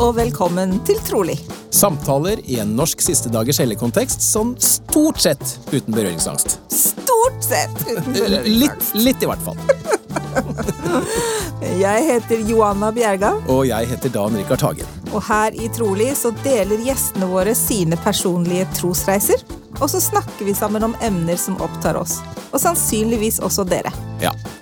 og velkommen til Trolig. Samtaler i en norsk siste dagers helligkontekst sånn stort sett uten berøringsangst. Stort sett uten Litt, litt i hvert fall. Jeg heter Joanna Bjerga, Og jeg heter Dan Rikard Hagen. og her i Trolig så deler gjestene våre sine personlige trosreiser. Og så snakker vi sammen om emner som opptar oss. Og sannsynligvis også dere. Ja,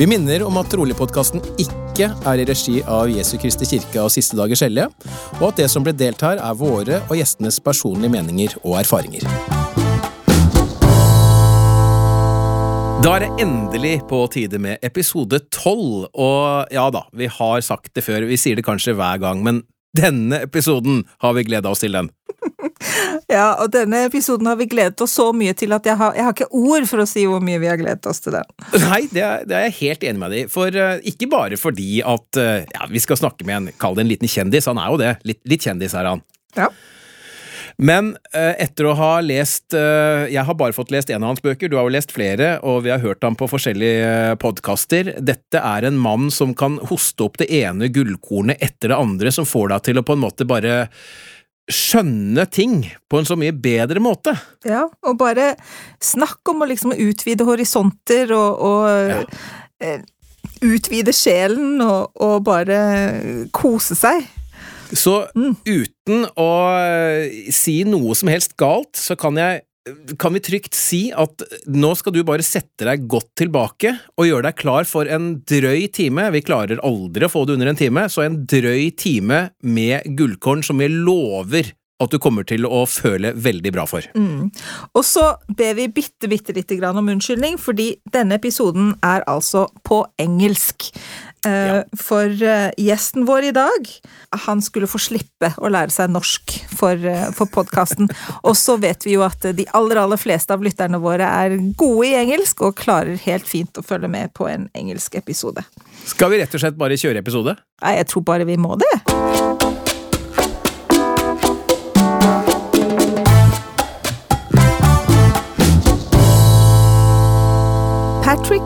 Vi minner om at Trolig-podkasten ikke er i regi av Jesu Kristi kirke og Siste dagers hellige, og at det som ble delt her, er våre og gjestenes personlige meninger og erfaringer. Da er det endelig på tide med episode tolv, og ja da, vi har sagt det før, vi sier det kanskje hver gang, men denne episoden har vi gleda oss til den. Ja, og denne episoden har vi gledet oss så mye til at jeg har, jeg har ikke ord for å si hvor mye vi har gledet oss til den. Nei, det er, det er jeg helt enig med deg i. For uh, ikke bare fordi at uh, ja, vi skal snakke med en, kall det en liten kjendis, han er jo det. Litt, litt kjendis er han. Ja. Men eh, etter å ha lest eh, Jeg har bare fått lest en av hans bøker, du har jo lest flere, og vi har hørt ham på forskjellige uh, podkaster. Dette er en mann som kan hoste opp det ene gullkornet etter det andre, som får deg til å på en måte bare skjønne ting på en så mye bedre måte. Ja, og bare snakk om å liksom utvide horisonter og, og Ja. eh, utvide sjelen og, og bare kose seg. Så uten å eh, si noe som helst galt, så kan jeg kan vi trygt si at nå skal du bare sette deg godt tilbake og gjøre deg klar for en drøy time. Vi klarer aldri å få det under en time, så en drøy time med gullkorn som vi lover at du kommer til å føle veldig bra for. Og så ber vi bitte, bitte lite grann om unnskyldning, fordi denne episoden er altså på engelsk. Eh, For eh, gjesten vår i dag, han skulle få slippe å lære seg norsk for, uh, for podkasten. Og så vet vi jo at de aller, aller fleste av lytterne våre er gode i engelsk og klarer helt fint å følge med på en engelsk episode. Skal vi rett og slett bare kjøre episode? Nei, jeg tror bare vi må det.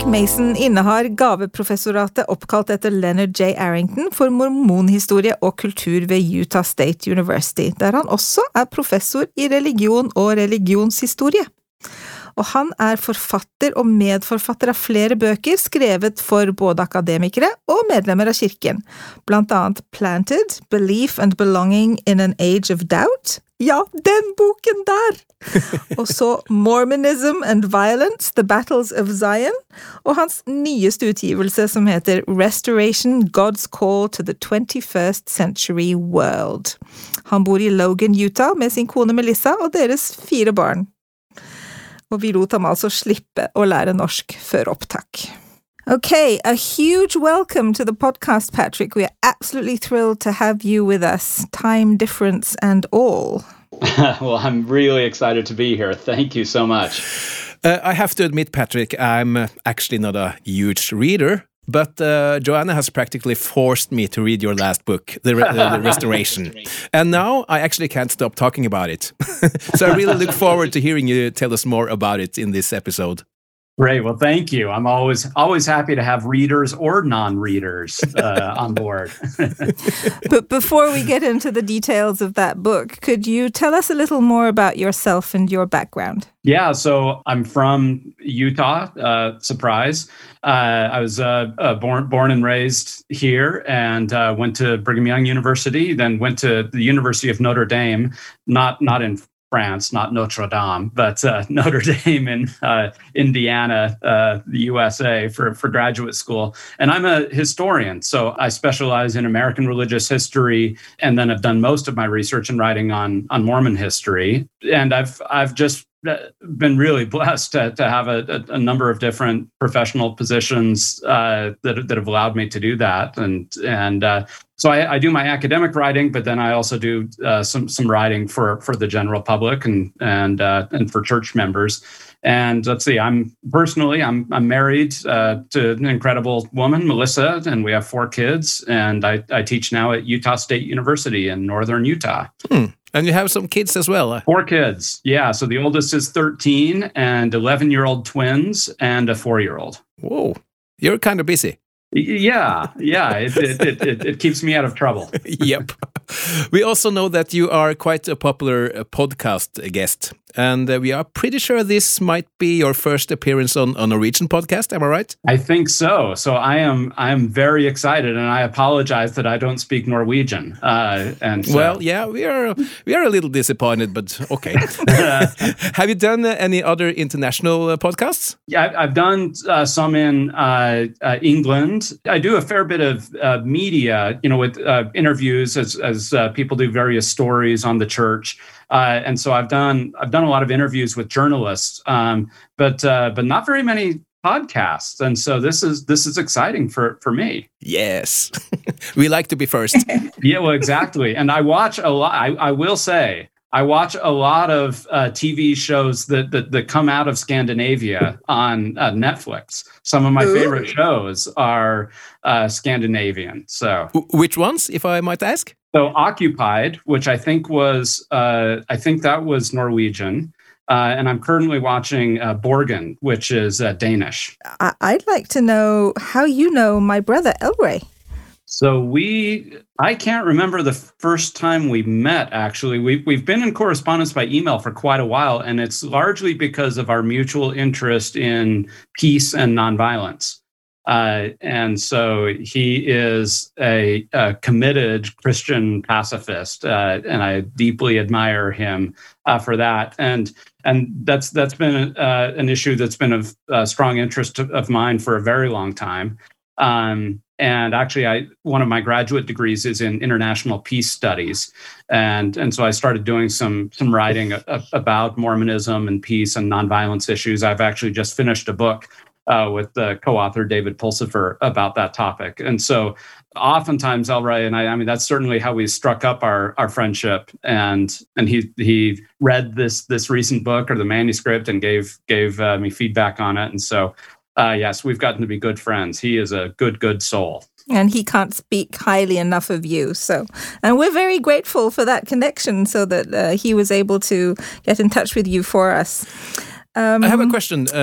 Mason innehar gaveprofessoratet oppkalt etter Leonard J. Arrington for mormonhistorie og kultur ved Utah State University, der han også er professor i religion og religionshistorie. Og han er forfatter og medforfatter av flere bøker skrevet for både akademikere og medlemmer av kirken, blant annet Planted, Belief and Belonging in an Age of Doubt. Ja, den boken der! og så Mormonism and Violence, The Battles of Zion, og hans nyeste utgivelse som heter Restoration, God's Call to the 21st Century World. Han bor i Logan, Utah med sin kone Melissa og deres fire barn og vi lot ham altså slippe å lære norsk før opptak. Okay, a huge welcome to the podcast, Patrick. We are absolutely thrilled to have you with us, time difference and all. well, I'm really excited to be here. Thank you so much. Uh, I have to admit, Patrick, I'm uh, actually not a huge reader, but uh, Joanna has practically forced me to read your last book, The, Re- the Restoration. And now I actually can't stop talking about it. so I really look forward to hearing you tell us more about it in this episode. Great. Well, thank you. I'm always always happy to have readers or non-readers uh, on board. But before we get into the details of that book, could you tell us a little more about yourself and your background? yeah. So I'm from Utah. Uh, surprise. Uh, I was uh, uh, born born and raised here, and uh, went to Brigham Young University. Then went to the University of Notre Dame. Not not in France, not Notre Dame, but uh, Notre Dame in uh, Indiana, uh, the USA, for, for graduate school. And I'm a historian, so I specialize in American religious history, and then I've done most of my research and writing on on Mormon history. And I've I've just been really blessed to, to have a, a, number of different professional positions uh, that, that have allowed me to do that. And, and uh, so I, I, do my academic writing, but then I also do uh, some, some writing for, for the general public and, and, uh, and for church members. And let's see, I'm personally, I'm, I'm married uh, to an incredible woman, Melissa, and we have four kids. And I, I teach now at Utah State University in Northern Utah. Hmm. And you have some kids as well. Four kids. Yeah. So the oldest is 13 and 11 year old twins and a four year old. Whoa. You're kind of busy. Yeah, yeah, it, it, it, it, keeps me out of trouble. yep. We also know that you are quite a popular uh, podcast guest and uh, we are pretty sure this might be your first appearance on a Norwegian podcast. Am I right? I think so. So I am I am very excited, and I apologize that I don't speak Norwegian. Uh, and so. well, yeah, we are we are a little disappointed, but okay. Have you done uh, any other international uh, podcasts? Yeah, I've done uh, some in uh, England. I do a fair bit of media, you know, with interviews as as people do various stories on the church. Uh, and so I've done I've done a lot of interviews with journalists, um, but uh, but not very many podcasts. And so this is this is exciting for for me. Yes, we like to be first. yeah, well, exactly. And I watch a lot. I, I will say I watch a lot of uh, TV shows that, that, that come out of Scandinavia on uh, Netflix. Some of my Ooh. favorite shows are uh, Scandinavian. So, which ones, if I might ask? So, Occupied, which I think was uh, I think that was Norwegian. Uh, and I'm currently watching uh, Borgen, which is Danish. I- I'd like to know how you know my brother Elray. So we, I can't remember the first time we met. Actually, we've we've been in correspondence by email for quite a while, and it's largely because of our mutual interest in peace and nonviolence. Uh, and so he is a, a committed Christian pacifist, uh, and I deeply admire him uh, for that. And and that's that's been uh, an issue that's been of uh, strong interest of mine for a very long time. Um, and actually i one of my graduate degrees is in international peace studies and and so i started doing some some writing a, about mormonism and peace and nonviolence issues i've actually just finished a book uh, with the co-author david pulsipher about that topic and so oftentimes elray and I, I mean that's certainly how we struck up our our friendship and and he he read this this recent book or the manuscript and gave gave uh, me feedback on it and so uh, yes, we've gotten to be good friends. He is a good, good soul. And he can't speak highly enough of you. So, and we're very grateful for that connection so that uh, he was able to get in touch with you for us. Um, I have a question, uh,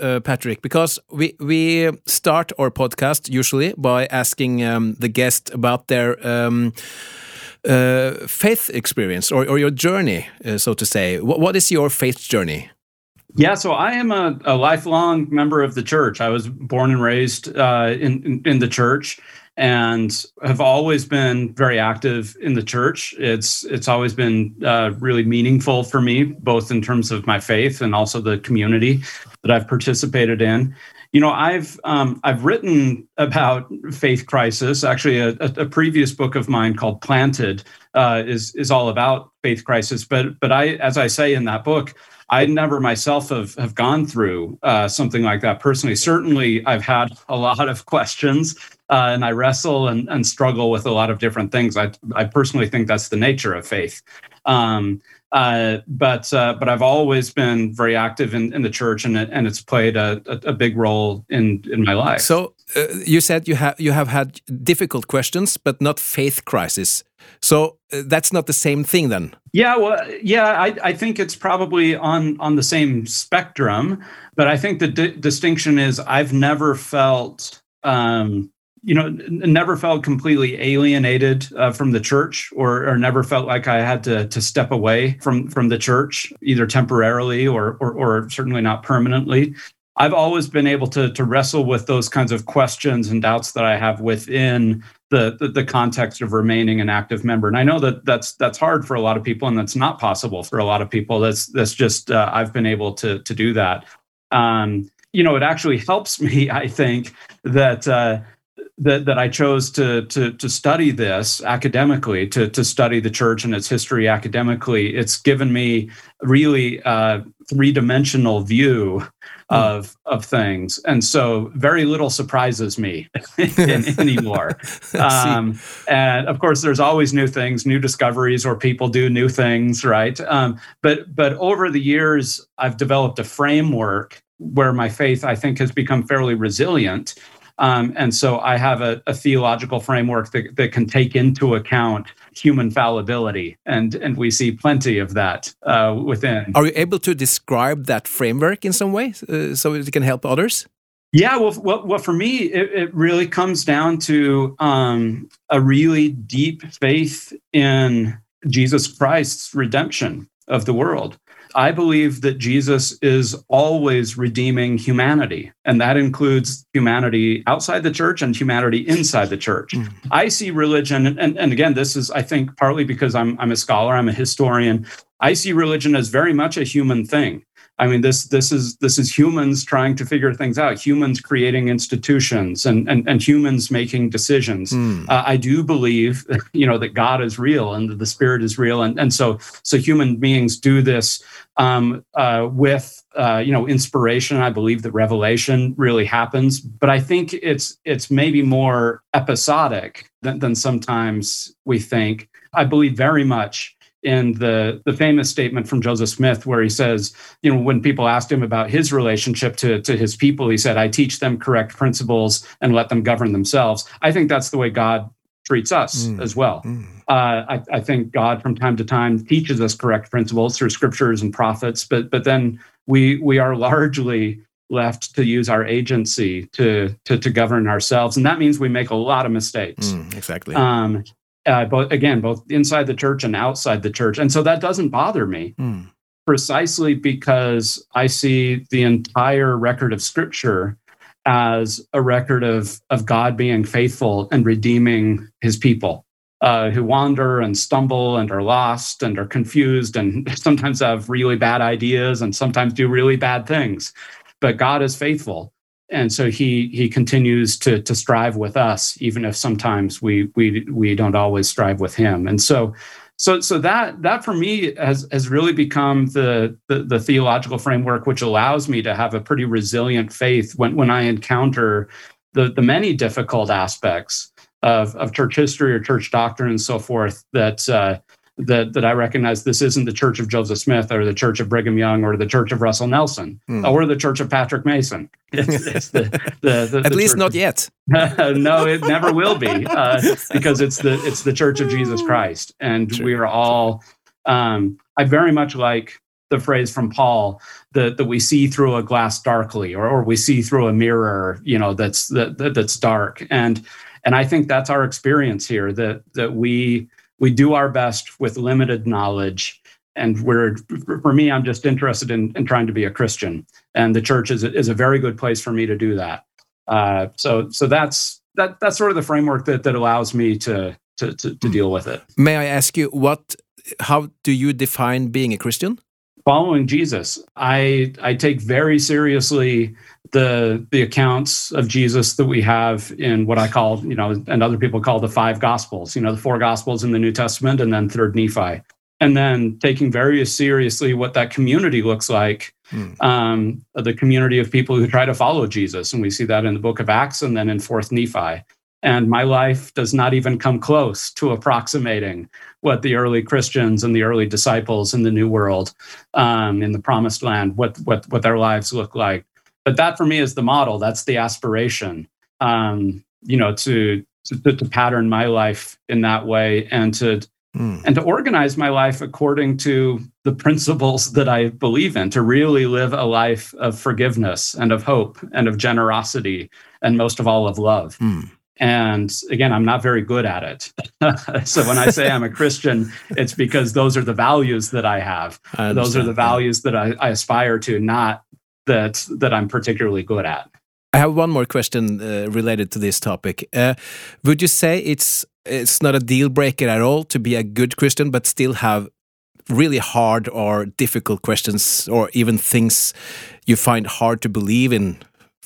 uh, Patrick, because we we start our podcast usually by asking um, the guest about their um, uh, faith experience or, or your journey, uh, so to say. What, what is your faith journey? Yeah, so I am a, a, lifelong member of the church. I was born and raised uh, in, in, in the church, and have always been very active in the church. It's it's always been uh, really meaningful for me, both in terms of my faith and also the community that I've participated in. You know, I've um, I've written about faith crisis. Actually, a, a, previous book of mine called Planted uh, is is all about faith crisis. But but I, as I say in that book, I never myself have, have gone through uh, something like that personally. Certainly, I've had a lot of questions uh, and I wrestle and, and struggle with a lot of different things. I, I personally think that's the nature of faith. Um, uh, but uh, but I've always been very active in, in the church, and it, and it's played a, a, a big role in in my life. So uh, you said you have you have had difficult questions, but not faith crisis. So uh, that's not the same thing, then. Yeah, well, yeah, I, I think it's probably on on the same spectrum, but I think the distinction is I've never felt um, you know, never felt completely alienated uh, from the church, or, or never felt like I had to to step away from from the church, either temporarily or or, or certainly not permanently. I've always been able to to wrestle with those kinds of questions and doubts that I have within the, the, the context of remaining an active member. And I know that that's that's hard for a lot of people, and that's not possible for a lot of people. That's that's just uh, I've been able to to do that. Um, you know, it actually helps me. I think that. Uh, that, that I chose to, to, to study this academically, to, to study the church and its history academically, it's given me really a three dimensional view hmm. of of things, and so very little surprises me anymore. um, and of course, there's always new things, new discoveries, or people do new things, right? Um, but but over the years, I've developed a framework where my faith, I think, has become fairly resilient um, and so I have a, a theological framework that, that, can take into account human fallibility, and and we see plenty of that uh, within. Are you able to describe that framework in some way uh, so it can help others? Yeah, well, well, well for me, it, it, really comes down to um, a really deep faith in Jesus Christ's redemption of the world. I believe that Jesus is always redeeming humanity, and that includes humanity outside the church and humanity inside the church. Mm. I see religion, and, and again, this is, I think, partly because I'm, I'm a scholar, I'm a historian. I see religion as very much a human thing. I mean, this this is this is humans trying to figure things out. Humans creating institutions and and, and humans making decisions. Mm. Uh, I do believe, you know, that God is real and that the Spirit is real, and and so so human beings do this um, uh, with uh, you know inspiration. I believe that revelation really happens, but I think it's it's maybe more episodic than, than sometimes we think. I believe very much in the the famous statement from Joseph Smith where he says, you know, when people asked him about his relationship to to his people, he said, "I teach them correct principles and let them govern themselves." I think that's the way God treats us mm. as well. Mm. Uh, I, I, think God, from time to time, teaches us correct principles through scriptures and prophets, but but then we we are largely left to use our agency to to, to govern ourselves, and that means we make a lot of mistakes. Mm, exactly. Um, uh, both again, both inside the church and outside the church, and so that doesn't bother me. Mm. Precisely because I see the entire record of Scripture as a record of, of God being faithful and redeeming his people uh, who wander and stumble and are lost and are confused and sometimes have really bad ideas and sometimes do really bad things. But God is faithful and so he he continues to to strive with us even if sometimes we we we don't always strive with him. And so so so that that for me has has really become the, the the, theological framework which allows me to have a pretty resilient faith when when i encounter the the many difficult aspects of of church history or church doctrine and so forth that uh, that that I recognize this isn't the Church of Joseph Smith or the Church of Brigham Young or the Church of Russell Nelson mm. or the Church of Patrick Mason. It's, it's the, the, the, At least not yet. no, it never will be uh, because it's the it's the Church of Jesus Christ, and True. we are all. Um, I very much like the phrase from Paul that, that we see through a glass darkly, or, or we see through a mirror, you know, that's that, that's dark, and and I think that's our experience here that that we we do our best with limited knowledge and we're for me i'm just interested in, in trying to be a christian and the church is, is a very good place for me to do that. Uh, so so that's that that's sort of the framework that that allows me to to to, to deal with it. May i ask you what how do you define being a christian? Following jesus. I i take very seriously the the accounts of Jesus that we have in what I call, you know, and other people call the five gospels, you know, the four gospels in the New Testament and then third Nephi. And then taking very seriously what that community looks like, hmm. um, the community of people who try to follow Jesus. And we see that in the book of Acts and then in fourth Nephi. And my life does not even come close to approximating what the early Christians and the early disciples in the New World, um, in the Promised Land, what what what their lives look like but that for me is the model that's the aspiration um, you know to, to, to pattern my life in that way and to mm. and to organize my life according to the principles that i believe in to really live a life of forgiveness and of hope and of generosity and most of all of love mm. And again, I'm not very good at it. so when I say I'm a Christian, it's because those are the values that I have. I those are the values that I, I, aspire to, not that that I'm particularly good at. I have one more question uh, related to this topic. Uh, would you say it's it's not a deal breaker at all to be a good Christian, but still have really hard or difficult questions, or even things you find hard to believe in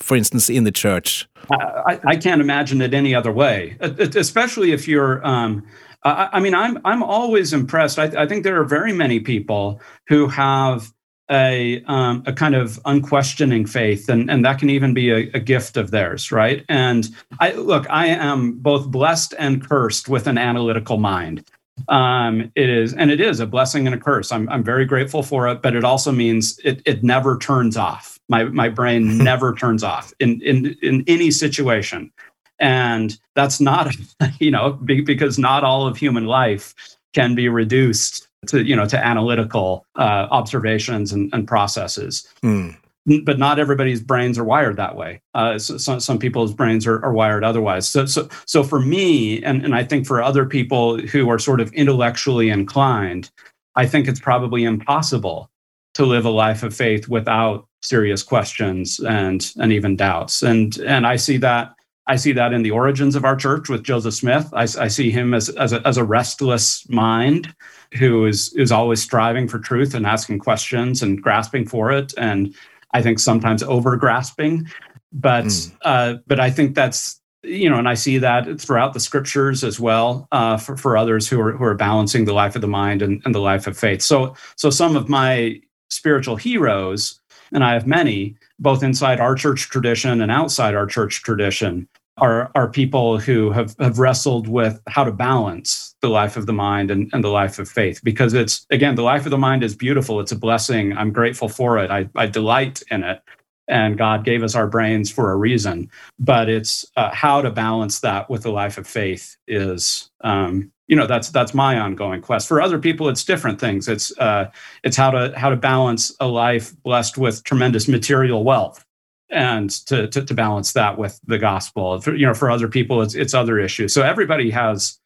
for instance, in the church? I, I can't imagine it any other way, especially if you're. Um, I, I, mean, I'm I'm always impressed. I, I, think there are very many people who have a um, a kind of unquestioning faith, and and that can even be a, a gift of theirs, right? And I look, I am both blessed and cursed with an analytical mind. Um, it is and it is a blessing and a curse. I'm, I'm very grateful for it but it also means it, it never turns off. My, my brain never turns off in, in, in any situation. And that's not you know because not all of human life can be reduced to you know to analytical uh, observations and, and processes mm but not everybody's brains are wired that way. Uh, so, some, some people's brains are, are wired otherwise. So, so, so for me, and, and I think for other people who are sort of intellectually inclined, I think it's probably impossible to live a life of faith without serious questions and and even doubts. And and I see that I see that in the origins of our church with Joseph Smith. I, I see him as as a, as a restless mind who is is always striving for truth and asking questions and grasping for it and I think sometimes over grasping, but mm. uh, but I think that's you know, and I see that throughout the scriptures as well uh, for for others who are who are balancing the life of the mind and, and the life of faith. So so some of my spiritual heroes, and I have many, both inside our church tradition and outside our church tradition, are are people who have have wrestled with how to balance the life of the mind and, and the life of faith. Because it's again the life of the mind is beautiful. It's a blessing. I'm grateful for it. I, I delight in it. And god gave us our brains for a reason. But it's uh, how to balance that with the life of faith is um, you know that's that's my ongoing quest. For other people it's different things. It's uh, it's how to how to balance a life blessed with tremendous material wealth and to, to, to balance that with the gospel. For, you know, for other people, it's it's other issues. So everybody has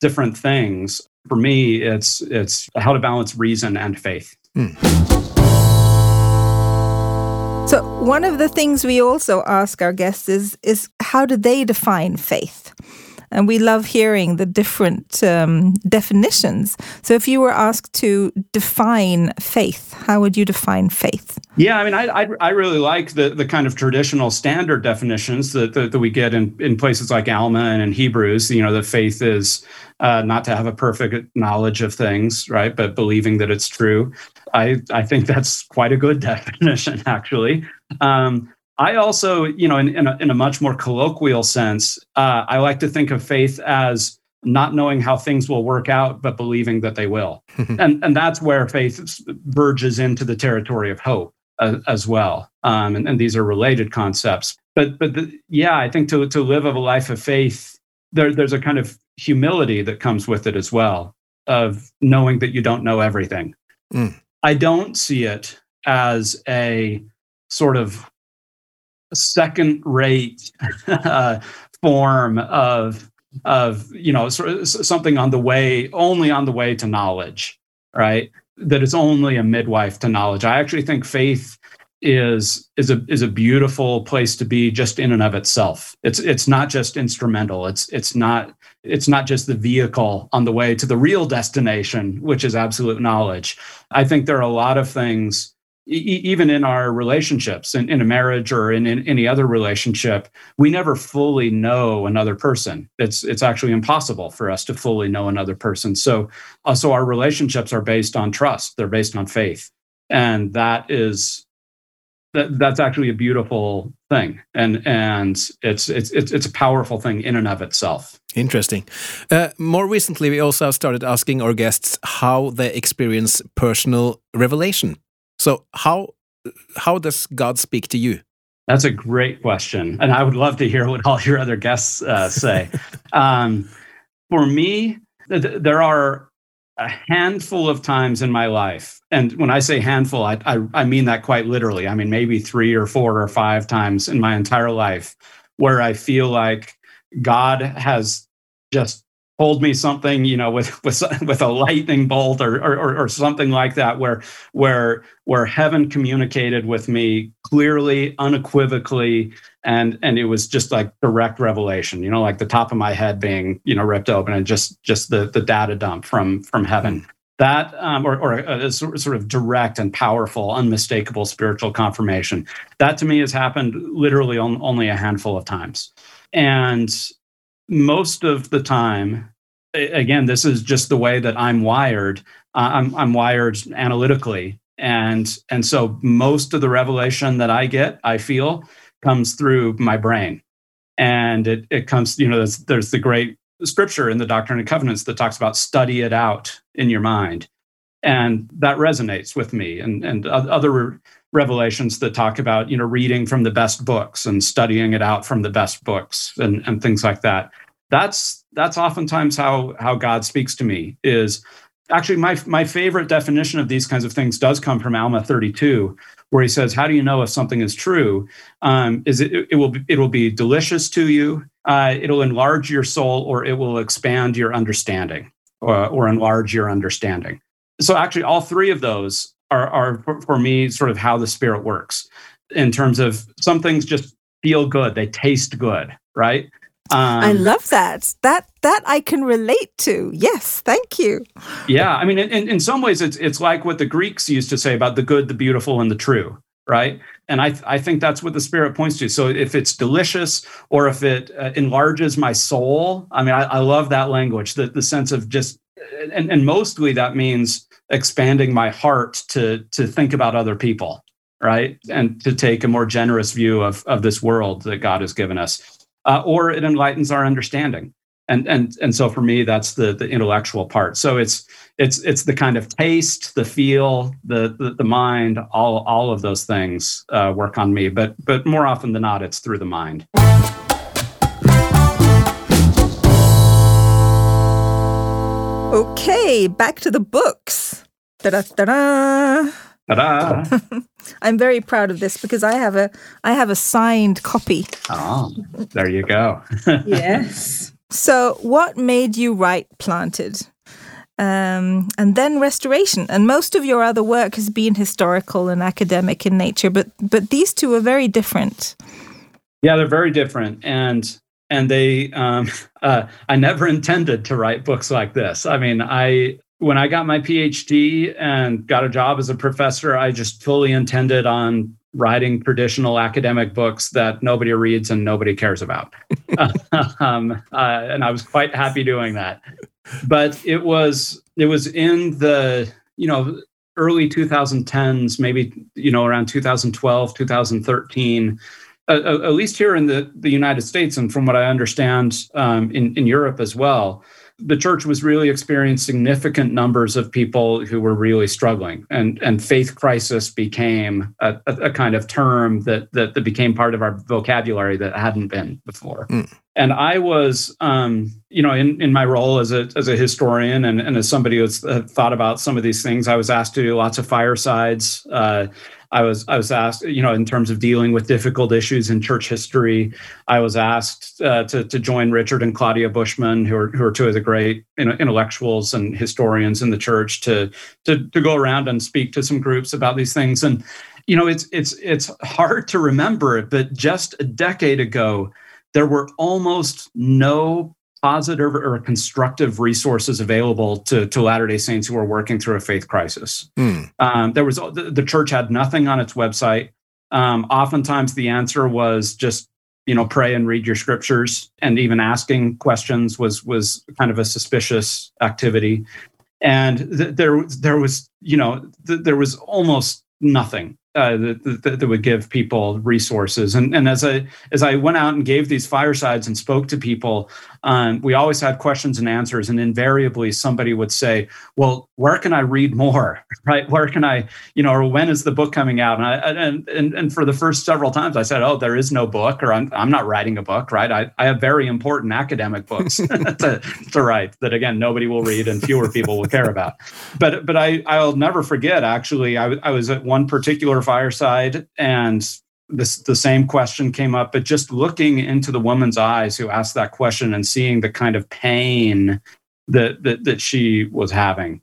different things. For me, it's it's how to balance reason and faith. Hmm. So one of the things we also ask our guests is is how do they define faith? And we love hearing the different um, definitions. So, if you were asked to define faith, how would you define faith? Yeah, I mean, I, I, I really like the, the kind of traditional standard definitions that, that, that, we get in, in places like Alma and in Hebrews. You know, that faith is uh, not to have a perfect knowledge of things, right, but believing that it's true. I, I think that's quite a good definition, actually. Um, I also, you know, in, in, a, in a much more colloquial sense, uh, I like to think of faith as not knowing how things will work out, but believing that they will. and, and that's where faith verges into the territory of hope uh, as well. Um, and, and, these are related concepts. But, but the, yeah, I think to, to live of a life of faith, there, there's a kind of humility that comes with it as well, of knowing that you don't know everything. Mm. I don't see it as a sort of second rate uh, form of of you know something on the way only on the way to knowledge right? That it's only a midwife to knowledge. I actually think faith is is a is a beautiful place to be just in and of itself. It's it's not just instrumental. It's it's not it's not just the vehicle on the way to the real destination which is absolute knowledge. I think there are a lot of things even in our relationships in, in a marriage or in, in, any other relationship we never fully know another person. It's it's actually impossible for us to fully know another person. So uh, so our relationships are based on trust. They're based on faith. And that is that, that's actually a beautiful thing. And and it's it's it's, it's a powerful thing in and of itself. Interesting. Uh, more recently we also started asking our guests how they experience personal revelation so how how does God speak to you? That's a great question, and I would love to hear what all your other guests uh, say. um, for me, th- there are a handful of times in my life, and when I say handful, I, I I mean that quite literally. I mean maybe three or four or five times in my entire life where I feel like God has just hold me something you know with with with a lightning bolt or, or or something like that where where where heaven communicated with me clearly unequivocally and and it was just like direct revelation you know like the top of my head being you know ripped open and just just the the data dump from from heaven. That um, or, or a, a, sort of direct and powerful unmistakable spiritual confirmation. That to me has happened literally on, only a handful of times. And most of the time again this is just the way that i'm wired. Uh, I'm, I'm wired analytically. And and so most of the revelation that i get i feel comes through my brain. And it, it comes you know there's, there's the great scripture in the Doctrine and Covenants that talks about study it out in your mind. And that resonates with me and, and other revelations that talk about, you know, reading from the best books and studying it out from the best books and, and things like that. That's that's oftentimes how how God speaks to me is actually my my favorite definition of these kinds of things does come from Alma 32 where he says how do you know if something is true? Um, is it, it will be, it will be delicious to you. Uh, it'll enlarge your soul or it will expand your understanding or, or enlarge your understanding. So actually all three of those are, are for, me sort of how the spirit works in terms of some things just feel good they taste good right um, I love that. That that I can relate to. Yes, thank you. Yeah, I mean, in, in some ways, it's it's like what the Greeks used to say about the good, the beautiful, and the true, right? And I I think that's what the Spirit points to. So if it's delicious, or if it uh, enlarges my soul, I mean, I, I love that language. The the sense of just, and and mostly that means expanding my heart to to think about other people, right, and to take a more generous view of of this world that God has given us uh, or it enlightens our understanding. And and and so for me, that's the the intellectual part. So it's it's it's the kind of taste, the feel, the the, the mind, all all of those things uh, work on me. But but more often than not, it's through the mind. Okay, back to the books. Da-da-da-da. Ta-da! I'm very proud of this because I have a I have a signed copy. Oh, there you go. yes. So, what made you write Planted? Um, and then restoration. And most of your other work has been historical and academic in nature, but but these two are very different. Yeah, they're very different, and and they um, uh, I never intended to write books like this. I mean, I when I got my PhD and got a job as a professor, I just fully intended on writing traditional academic books that nobody reads and nobody cares about. um, uh, and I was quite happy doing that. But it was it was in the you know early 2010s, maybe you know around 2012, 2013. Uh, at least here in the, the United States, and from what I understand um, in, in Europe as well, the church was really experiencing significant numbers of people who were really struggling and and faith crisis became a, a, a kind of term that, that, that became part of our vocabulary that hadn't been before mm. and i was um, you know in, in my role as a as a historian and, and as somebody who's uh, thought about some of these things i was asked to do lots of firesides uh, I was I was asked, you know, in terms of dealing with difficult issues in church history, I was asked uh, to to join Richard and Claudia Bushman, who are who are two of the great intellectuals and historians in the church, to to to go around and speak to some groups about these things. And you know, it's it's it's hard to remember it, but just a decade ago, there were almost no positive or constructive resources available to, to Latter day Saints who are working through a faith crisis. Mm. Um, there was the, the, church had nothing on its website. Um, oftentimes, the answer was just you know pray and read your scriptures, and even asking questions was was kind of a suspicious activity. And th- there there was you know th- there was almost nothing uh, that, that, that, would give people resources. And, and as I as I went out and gave these firesides and spoke to people, um, we always had questions and answers, and invariably somebody would say, "Well, where can I read more? Right? Where can I, you know, or when is the book coming out?" And I and and, and for the first several times, I said, "Oh, there is no book, or I'm I'm not writing a book, right? I, I have very important academic books to, to write that again nobody will read and fewer people will care about." But but I I'll never forget. Actually, I, I was at one particular fireside and this the same question came up but just looking into the woman's eyes who asked that question and seeing the kind of pain that that, that she was having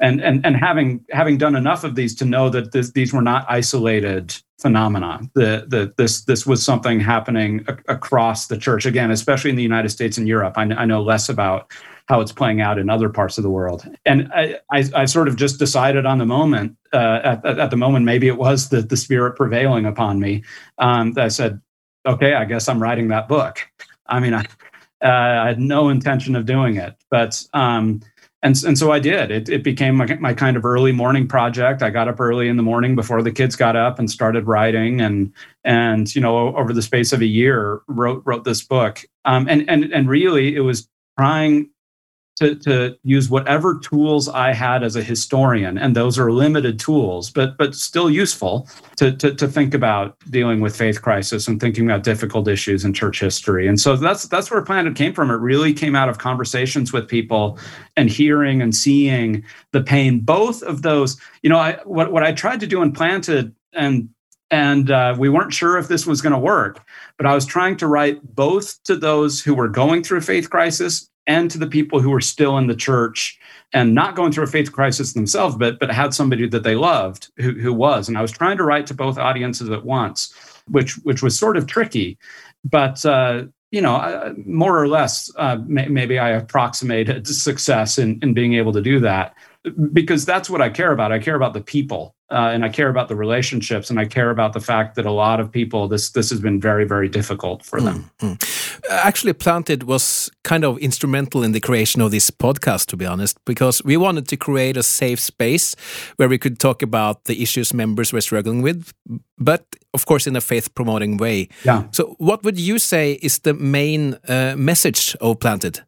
and and and having having done enough of these to know that this, these were not isolated phenomena. The, the this this was something happening a- across the church again, especially in the United States and Europe. I, I, know less about how it's playing out in other parts of the world, and I, I, I sort of just decided on the moment. Uh, at, at, the moment, maybe it was the the spirit prevailing upon me. Um, that I said, "Okay, I guess I'm writing that book." I mean, I, uh, I had no intention of doing it, but um, and and so I did. It it became my, my kind of early morning project. I got up early in the morning before the kids got up and started writing, and and you know over the space of a year wrote wrote this book. Um, and and and really, it was trying to, to use whatever tools I had as a historian, and those are limited tools, but but still useful to, to, to think about dealing with faith crisis and thinking about difficult issues in church history. And so that's that's where Planted came from. It really came out of conversations with people and hearing and seeing the pain, both of those. You know, I, what what I tried to do in Planted and and uh, we weren't sure if this was going to work but i was trying to write both to those who were going through faith crisis and to the people who were still in the church and not going through a faith crisis themselves, but but had somebody that they loved who, who was. And I was trying to write to both audiences at once, which which was sort of tricky, but uh, you know, more or less, uh, may, maybe I approximated success in in being able to do that because that's what I care about. I care about the people, uh, and I care about the relationships, and I care about the fact that a lot of people this this has been very very difficult for them. Mm -hmm. Actually, Planted was kind of instrumental in the creation of this podcast, to be honest, because we wanted to create a safe space where we could talk about the issues members were struggling with, but of course in a faith promoting way. Yeah. So, what would you say is the main uh, message of Planted?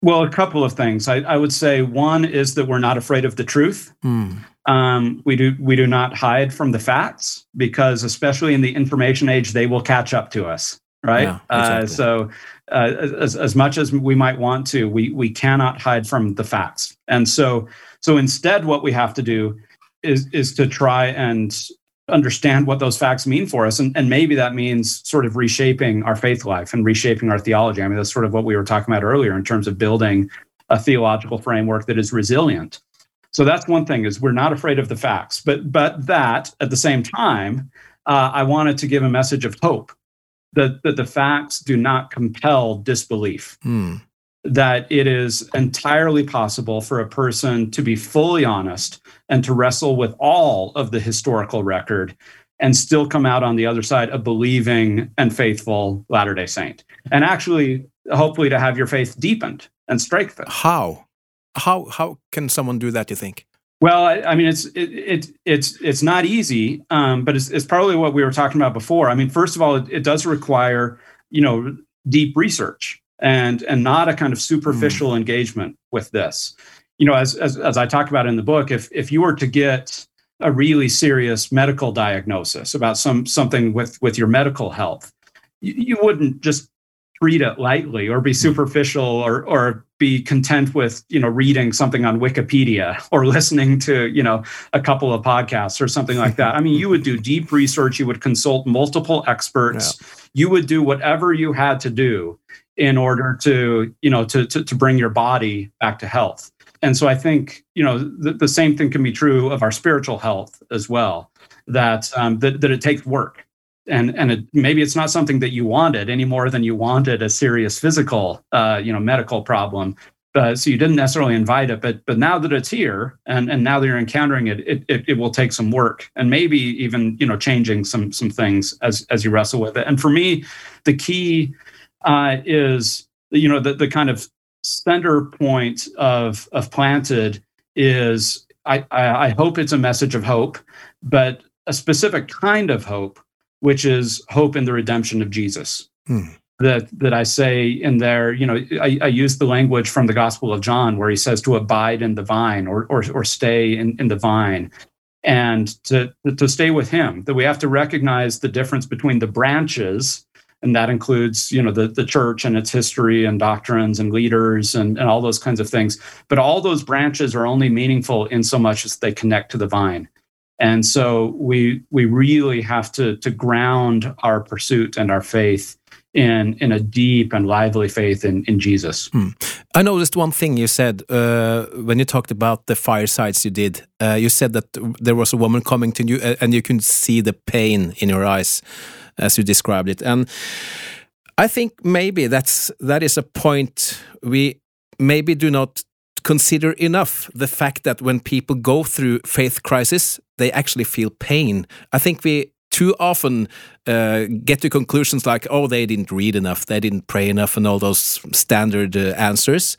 Well, a couple of things. I, I, would say one is that we're not afraid of the truth. Mm. Um, we do we do not hide from the facts because, especially in the information age, they will catch up to us. Right. Yeah, exactly. uh, so, uh, as as much as we might want to, we we cannot hide from the facts. And so so instead, what we have to do is is to try and understand what those facts mean for us. And, and maybe that means sort of reshaping our faith life and reshaping our theology. I mean, that's sort of what we were talking about earlier in terms of building a theological framework that is resilient. So that's one thing is we're not afraid of the facts, but but that at the same time, uh, I wanted to give a message of hope that that the facts do not compel disbelief. Hmm that it is entirely possible for a person to be fully honest and to wrestle with all of the historical record and still come out on the other side a believing and faithful Latter day Saint. And actually, hopefully, to have your faith deepened and strengthened. How? How, how can someone do that, you think? Well, I, I mean, it's it, it, it's it's not easy, um, but it's, it's probably what we were talking about before. I mean, first of all, it, it does require you know deep research and and not a kind of superficial mm. engagement with this you know as, as as i talked about in the book if if you were to get a really serious medical diagnosis about some something with with your medical health you, you wouldn't just treat it lightly or be hmm. superficial or or be content with you know reading something on wikipedia or listening to you know a couple of podcasts or something like that i mean you would do deep research you would consult multiple experts yeah. you would do whatever you had to do in order to you know to, to, to bring your body back to health and so i think you know the, the same thing can be true of our spiritual health as well that um, that, that it takes work. And and it, maybe it's not something that you wanted any more than you wanted a serious physical uh, you know medical problem. Uh, so you didn't necessarily invite it but but now that it's here and and now that you're encountering it, it it, it will take some work and maybe even you know changing some some things as as you wrestle with it. And for me the key uh, is you know the, the kind of center point of of planted is I, I hope it's a message of hope, but a specific kind of hope, which is hope in the redemption of Jesus. Hmm. That that I say in there, you know, I, I, use the language from the Gospel of John where he says to abide in the vine or or, or stay in, in the vine and to to stay with him that we have to recognize the difference between the branches and that includes you know the, the church and its history and doctrines and leaders and, and all those kinds of things but all those branches are only meaningful in so much as they connect to the vine and so we we really have to to ground our pursuit and our faith in in a deep and lively faith in in Jesus. Hmm. I noticed one thing you said uh, when you talked about the firesides you did. Uh, you said that there was a woman coming to you, and you could see the pain in her eyes as you described it. And I think maybe that's that is a point we maybe do not consider enough the fact that when people go through faith crisis, they actually feel pain. I think we too often uh, get to conclusions like, oh, they didn't read enough, they didn't pray enough, and all those standard uh, answers.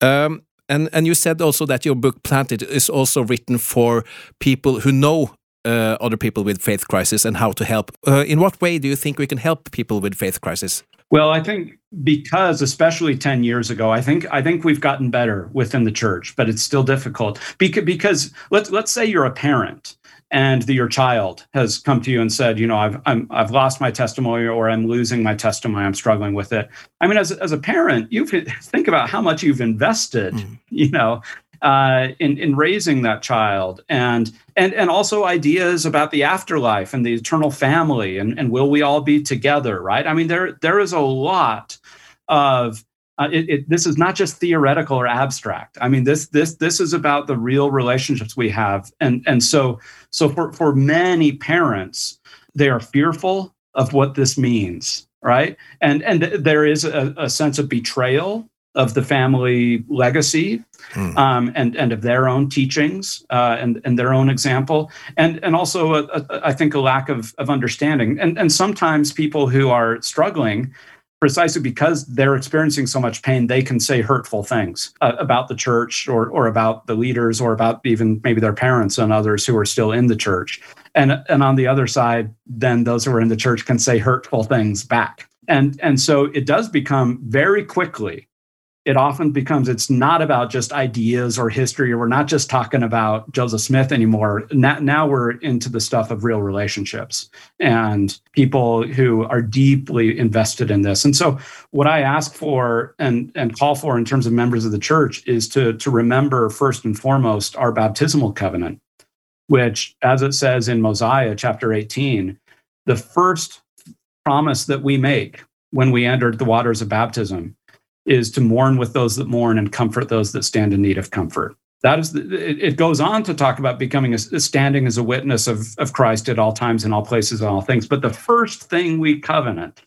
Um, and and you said also that your book Planted is also written for people who know uh, other people with faith crisis and how to help. Uh, in what way do you think we can help people with faith crisis? Well, I think because especially 10 years ago, I think I think we've gotten better within the church, but it's still difficult. Because, because let's let's say you're a parent and the, your child has come to you and said, you know, I've I'm, I've lost my testimony or I'm losing my testimony, I'm struggling with it. I mean, as as a parent, you think about how much you've invested, mm. you know, uh, in in raising that child, and and and also ideas about the afterlife and the eternal family, and and will we all be together? Right? I mean, there there is a lot of uh, it, it, this is not just theoretical or abstract. I mean, this this this is about the real relationships we have, and and so so for for many parents, they are fearful of what this means, right? And and there is a, a sense of betrayal of the family legacy hmm. um, and and of their own teachings uh, and and their own example and and also a, a, I think a lack of of understanding. And and sometimes people who are struggling precisely because they're experiencing so much pain they can say hurtful things uh, about the church or or about the leaders or about even maybe their parents and others who are still in the church. And and on the other side then those who are in the church can say hurtful things back. And and so it does become very quickly it often becomes it's not about just ideas or history or we're not just talking about joseph smith anymore. Now, now we're into the stuff of real relationships and people who are deeply invested in this. And so what i ask for and and call for in terms of members of the church is to to remember first and foremost our baptismal covenant which as it says in mosiah chapter 18 the first promise that we make when we entered the waters of baptism is to mourn with those that mourn and comfort those that stand in need of comfort. That is, the, it, goes on to talk about becoming a, standing as a witness of, of Christ at all times, in all places, and all things. But the first thing we covenant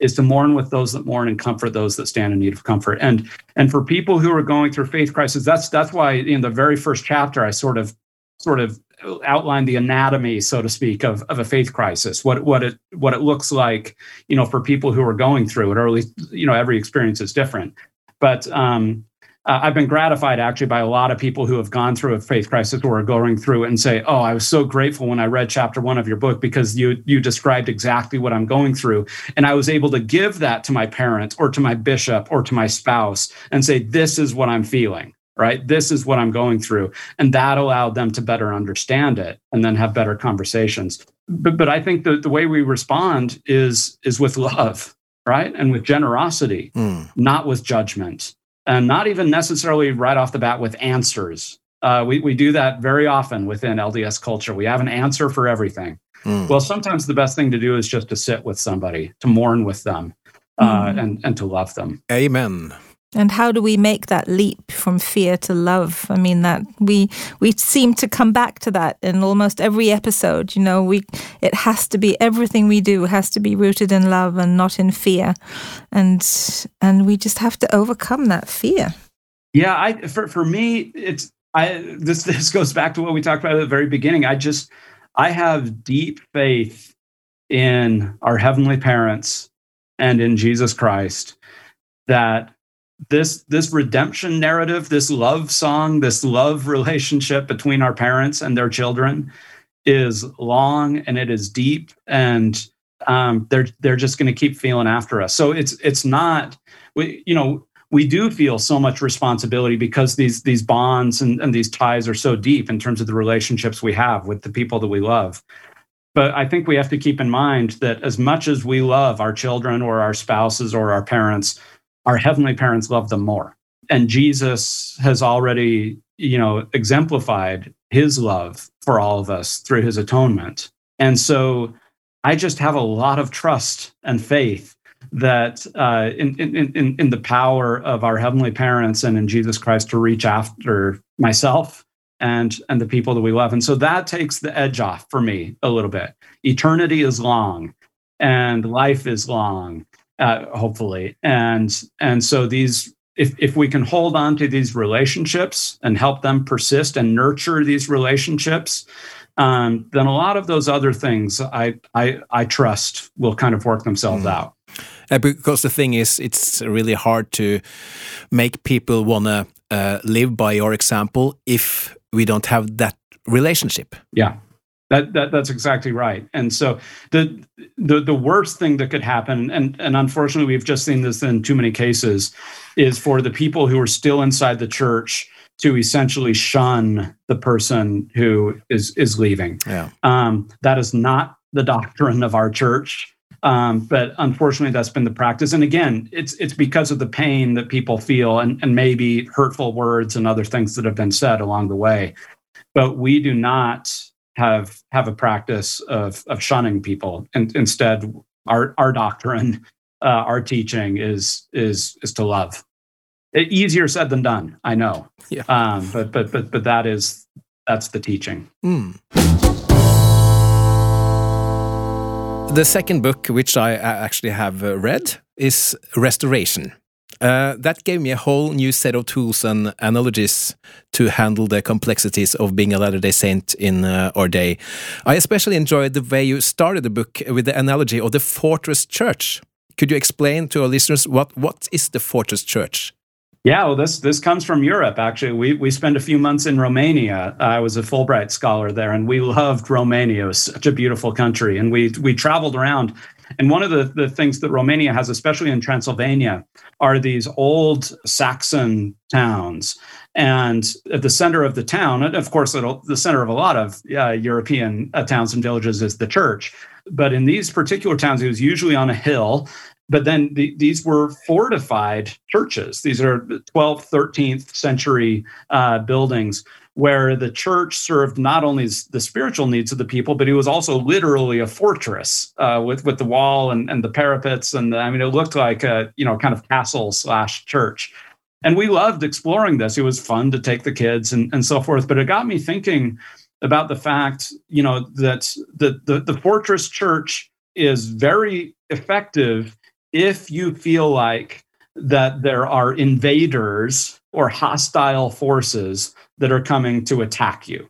is to mourn with those that mourn and comfort those that stand in need of comfort. And and for people who are going through faith crisis, that's that's why in the very first chapter I sort of sort of outline the anatomy, so to speak, of, of a faith crisis, what what it what it looks like, you know, for people who are going through it, or at least you know every experience is different. But um, uh, I've been gratified actually by a lot of people who have gone through a faith crisis or are going through it and say, "Oh, I was so grateful when I read chapter one of your book because you you described exactly what I'm going through, and I was able to give that to my parents or to my bishop or to my spouse and say, this is what I'm feeling." Right? This is what I'm going through. And that allowed them to better understand it and then have better conversations. But, but I think the, the way we respond is, is with love, right? And with generosity, mm. not with judgment, and not even necessarily right off the bat with answers. Uh, we, we do that very often within LDS culture. We have an answer for everything. Mm. Well, sometimes the best thing to do is just to sit with somebody, to mourn with them, uh, mm. and, and to love them. Amen. And how do we make that leap from fear to love? I mean that we we seem to come back to that in almost every episode. You know, we it has to be everything we do has to be rooted in love and not in fear, and and we just have to overcome that fear. Yeah, I for for me it's I this this goes back to what we talked about at the very beginning. I just I have deep faith in our heavenly parents and in Jesus Christ that this this redemption narrative this love song this love relationship between our parents and their children is long and it is deep and um, they're they're just going to keep feeling after us. So it's it's not we you know we do feel so much responsibility because these these bonds and, and these ties are so deep in terms of the relationships we have with the people that we love. But i think we have to keep in mind that as much as we love our children or our spouses or our parents our heavenly parents love them more. And Jesus has already, you know, exemplified his love for all of us through his atonement. And so I just have a lot of trust and faith that uh, in, in, in, in the power of our heavenly parents and in Jesus Christ to reach after myself and and the people that we love. And so that takes the edge off for me a little bit. Eternity is long and life is long, uh, hopefully. And and so these if if we can hold on to these relationships and help them persist and nurture these relationships, um, then a lot of those other things I I I trust will kind of work themselves mm. out. Uh, because the thing is, it's really hard to make people want to uh, live by your example if we don't have that relationship. Yeah. That, that that's exactly right. And so the the the worst thing that could happen, and and unfortunately we've just seen this in too many cases, is for the people who are still inside the church to essentially shun the person who is is leaving. Yeah. Um, that is not the doctrine of our church. Um, but unfortunately, that's been the practice. And again, it's it's because of the pain that people feel, and, and maybe hurtful words and other things that have been said along the way. But we do not have have a practice of of shunning people, and instead, our our doctrine, uh, our teaching is is is to love. It, easier said than done, I know. Yeah. Um, but but but but that is that's the teaching. Mm. The second book, which I actually have uh, read, is Restoration. Uh, that gave me a whole new set of tools and analogies to handle the complexities of being a Latter day Saint in uh, our day. I especially enjoyed the way you started the book with the analogy of the fortress church. Could you explain to our listeners what, what is the fortress church? Yeah, well, this this comes from Europe. Actually, we we spent a few months in Romania. I was a Fulbright scholar there, and we loved Romania. It was such a beautiful country, and we we traveled around. And one of the, the things that Romania has, especially in Transylvania, are these old Saxon towns. And at the center of the town, and of course, the center of a lot of uh, European uh, towns and villages is the church. But in these particular towns, it was usually on a hill but then the, these were fortified churches. These are 12th, 13th century uh, buildings where the church served not only the spiritual needs of the people, but it was also literally a fortress uh, with with the wall and, and the parapets. And the, I mean, it looked like a you know kind of castle slash church. And we loved exploring this. It was fun to take the kids and, and so forth. But it got me thinking about the fact, you know, that the, the, the fortress church is very effective if you feel like that there are invaders or hostile forces that are coming to attack you,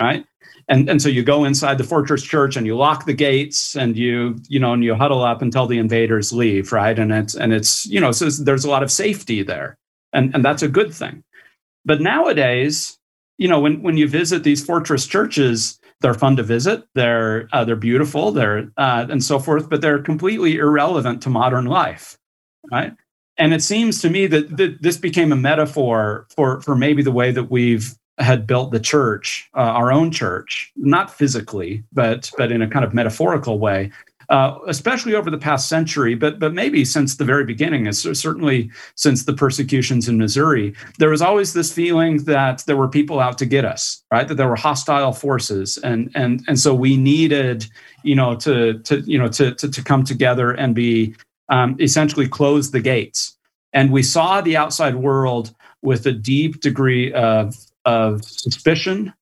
right? And, and so you go inside the fortress church and you lock the gates and you you know and you huddle up until the invaders leave right and it's and it's you know so there's a lot of safety there and and that's a good thing but nowadays you know when when you visit these fortress churches they're fun to visit. They're uh, they're beautiful. They're uh, and so forth, but they're completely irrelevant to modern life, right? And it seems to me that, that this became a metaphor for for maybe the way that we've had built the church, uh, our own church, not physically, but but in a kind of metaphorical way, uh, especially over the past century, but but maybe since the very beginning, certainly since the persecutions in Missouri, there was always this feeling that there were people out to get us, right? That there were hostile forces, and and and so we needed, you know, to to you know to to, to come together and be um, essentially closed the gates. And we saw the outside world with a deep degree of of suspicion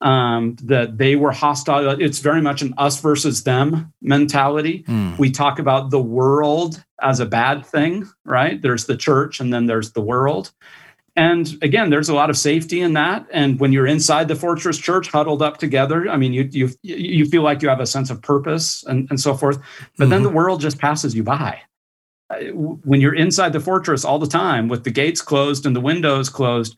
um, that they were hostile. It's very much an us versus them mentality. Mm. We talk about the world as a bad thing, right? There's the church and then there's the world. And again, there's a lot of safety in that. And when you're inside the fortress church, huddled up together, I mean, you you you feel like you have a sense of purpose and, and so forth. But mm-hmm. then the world just passes you by. When you're inside the fortress all the time with the gates closed and the windows closed,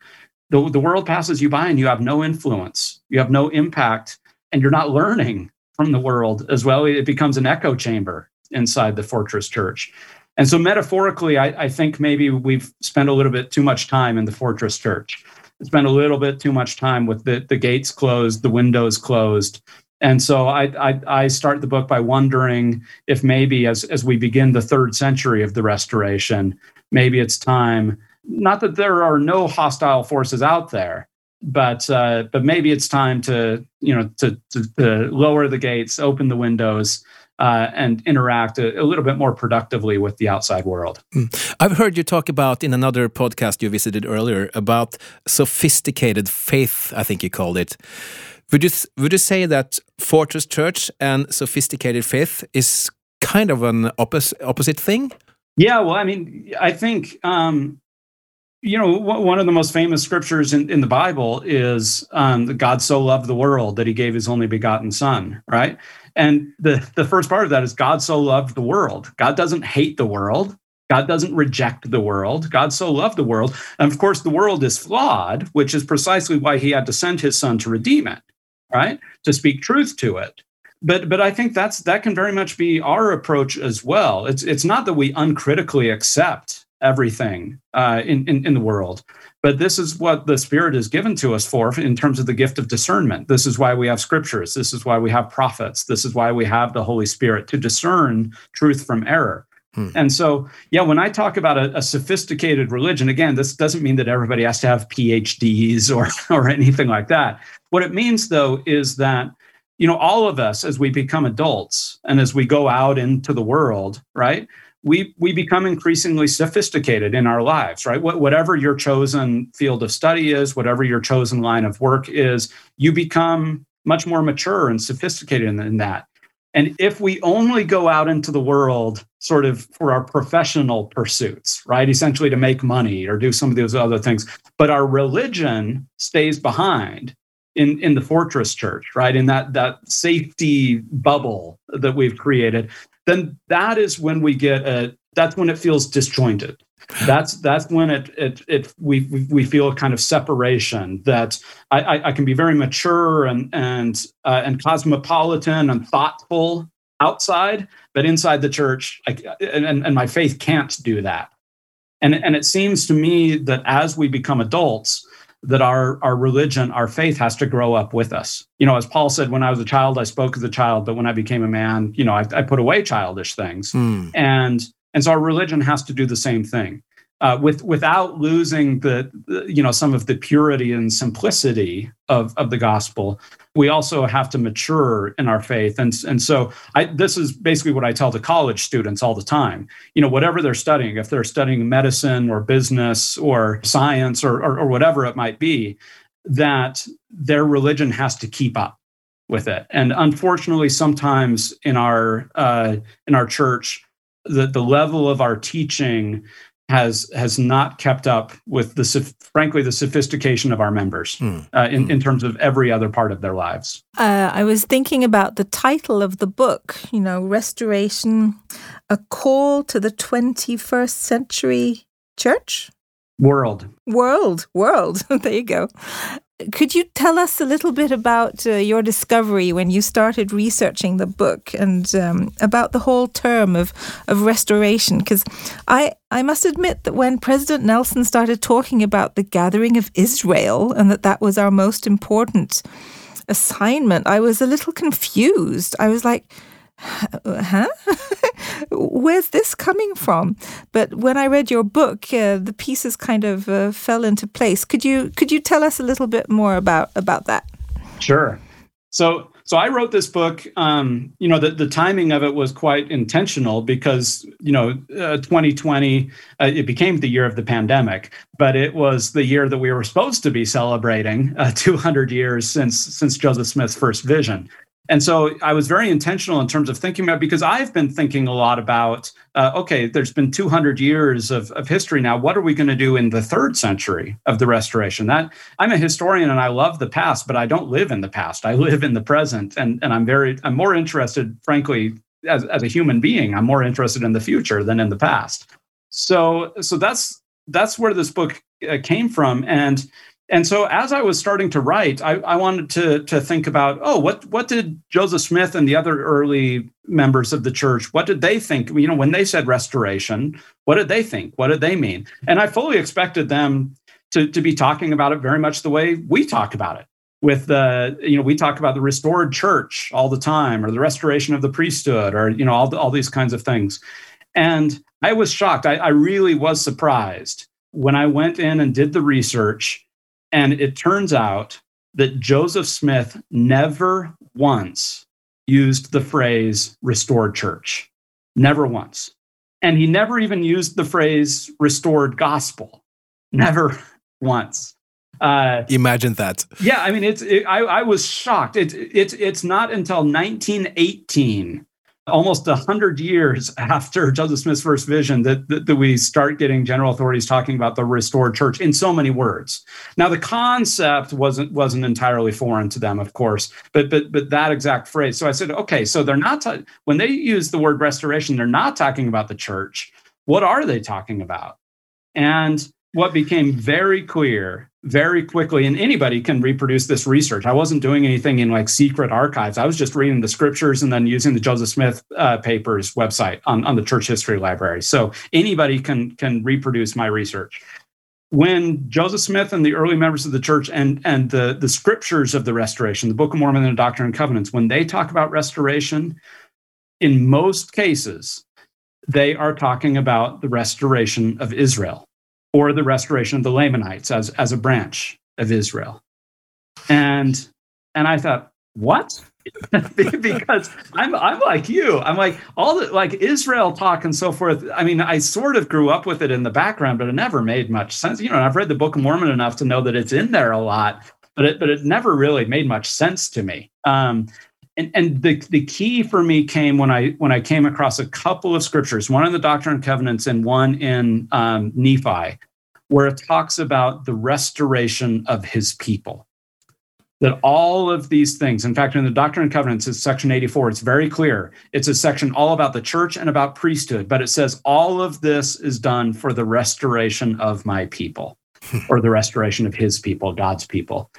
the, the world passes you by and you have no influence, you have no impact, and you're not learning from the world as well. It becomes an echo chamber inside the fortress church. And so, metaphorically, I, I think maybe we've spent a little bit too much time in the fortress church. Spent a little bit too much time with the, the gates closed, the windows closed. And so I, I, I start the book by wondering if maybe as, as we begin the third century of the restoration, maybe it's time not that there are no hostile forces out there, but uh, but maybe it's time to you know to, to, to lower the gates, open the windows, uh, and interact a, a, little bit more productively with the outside world. Mm. I've heard you talk about in another podcast you visited earlier about sophisticated faith. I think you called it. Would you would you say that Fortress Church and sophisticated faith is kind of an opposite opposite thing? Yeah, well, I mean, I think um, you know one of the most famous scriptures in, in the Bible is um, God so loved the world that He gave His only begotten Son, right? And the the first part of that is God so loved the world. God doesn't hate the world. God doesn't reject the world. God so loved the world. And of course, the world is flawed, which is precisely why he had to send his son to redeem it right? To speak truth to it. But but I think that's that can very much be our approach as well. It's it's not that we uncritically accept everything uh, in, in in the world, but this is what the Spirit is given to us for in terms of the gift of discernment. This is why we have scriptures. This is why we have prophets. This is why we have the Holy Spirit to discern truth from error. Hmm. And so, yeah, when I talk about a, a, sophisticated religion, again, this doesn't mean that everybody has to have PhDs or, or anything like that. What it means, though, is that you know all of us as we become adults and as we go out into the world, right? We we become increasingly sophisticated in our lives, right? What, whatever your chosen field of study is, whatever your chosen line of work is, you become much more mature and sophisticated in, in that. And if we only go out into the world sort of for our professional pursuits, right? Essentially to make money or do some of those other things, but our religion stays behind in, in the fortress church, right? In that, that safety bubble that we've created, then that is when we get a, that's when it feels disjointed that's that's when it it it we we feel a kind of separation that I, I, can be very mature and and uh, and cosmopolitan and thoughtful outside, but inside the church, I, and and my faith can't do that. And and it seems to me that as we become adults, that our our religion, our faith has to grow up with us. You know, as Paul said, when I was a child, I spoke as a child, but when I became a man, you know, I, I put away childish things. Mm. And and so our religion has to do the same thing. Uh, with without losing the, the, you know some of the purity and simplicity of, of the gospel we also have to mature in our faith. And and so I, this is basically what i tell the college students all the time. You know whatever they're studying if they're studying medicine or business or science or, or, or whatever it might be that their religion has to keep up with it. And unfortunately sometimes in our uh, in our church the, the level of our teaching has has not kept up with the frankly the sophistication of our members mm. uh, in, mm. in terms of every other part of their lives. Uh, I was thinking about the title of the book. You know, restoration, a call to the twenty first century church. World. World. World. there you go. Could you tell us a little bit about uh, your discovery when you started researching the book and um, about the whole term of, of restoration? Because I, I must admit that when President Nelson started talking about the gathering of Israel and that that was our most important assignment, I was a little confused. I was like, huh? Where's this coming from? But when I read your book, uh, the pieces kind of uh, fell into place. Could you could you tell us a little bit more about about that? Sure. So so I wrote this book. Um, you know, the, the timing of it was quite intentional because you know, uh, 2020 uh, it became the year of the pandemic, but it was the year that we were supposed to be celebrating uh, 200 years since since Joseph Smith's first vision. And so I was very intentional in terms of thinking about because I've been thinking a lot about uh, okay, there's been 200 years of, of history now. What are we going to do in the third century of the Restoration? That I'm a historian and I love the past, but I don't live in the past. I live in the present, and and I'm very I'm more interested, frankly, as as a human being. I'm more interested in the future than in the past. So so that's that's where this book uh, came from, and and so as I was starting to write, I, I, wanted to, to think about, oh, what, what did Joseph Smith and the other early members of the church, what did they think? You know, when they said restoration, what did they think? What did they mean? And I fully expected them to, to be talking about it very much the way we talk about it. With the, you know, we talk about the restored church all the time, or the restoration of the priesthood, or you know, all, all these kinds of things. And I was shocked. I, I really was surprised when I went in and did the research And it turns out that Joseph Smith never once used the phrase restored church. Never once. And he never even used the phrase restored gospel. Never once. Uh, Imagine that. Yeah, I mean, it's. It, I, I was shocked. It's it's it's not until 1918 almost 100 years after Joseph Smith's first vision that, that, that, we start getting general authorities talking about the restored church in so many words. Now the concept wasn't wasn't entirely foreign to them, of course, but but but that exact phrase. So I said, okay, so they're not ta- when they use the word restoration, they're not talking about the church. What are they talking about? And what became very clear very quickly and anybody can reproduce this research. I wasn't doing anything in like secret archives. I was just reading the scriptures and then using the joseph smith uh, papers website on, on the church history library. So anybody can can reproduce my research. When joseph smith and the early members of the church and and the the scriptures of the restoration the book of mormon and the doctrine and covenants when they talk about restoration in most cases they are talking about the restoration of israel or the restoration of the Lamanites as, as a branch of Israel. And and I thought, what? because I'm I'm like you. I'm like all the like Israel talk and so forth. I mean, I sort of grew up with it in the background, but it never made much sense. You know, I've read the Book of Mormon enough to know that it's in there a lot, but it but it never really made much sense to me. Um, and, and the, the key for me came when I when I came across a couple of scriptures, one in the Doctrine and Covenants and one in um, Nephi, where it talks about the restoration of his people. That all of these things, in fact, in the Doctrine and Covenants, it's section 84, it's very clear. It's a section all about the church and about priesthood, but it says all of this is done for the restoration of my people or the restoration of his people, God's people.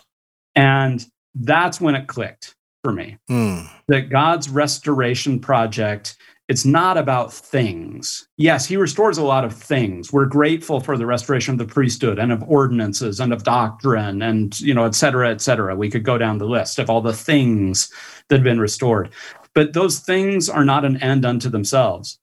And that's when it clicked for me mm. that God's restoration project it's not about things. Yes, he restores a lot of things. We're grateful for the restoration of the priesthood and of ordinances and of doctrine and, you know, et cetera, et cetera. We could go down the list of all the things that have been restored. But those things are not an end unto themselves,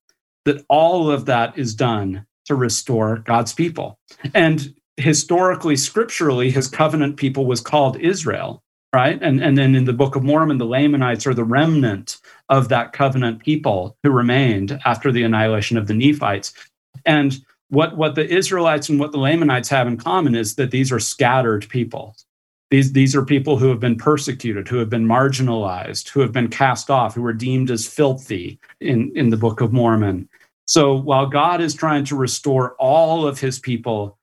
that all of that is done to restore God's people. And historically, scripturally, his covenant people was called Israel right? And, and then in the Book of Mormon, the Lamanites are the remnant of that covenant people who remained after the annihilation of the Nephites. And what, what the Israelites and what the Lamanites have in common is that these are scattered people. These, these are people who have been persecuted, who have been marginalized, who have been cast off, who are deemed as filthy in, in the Book of Mormon. So while God is trying to restore all of his people,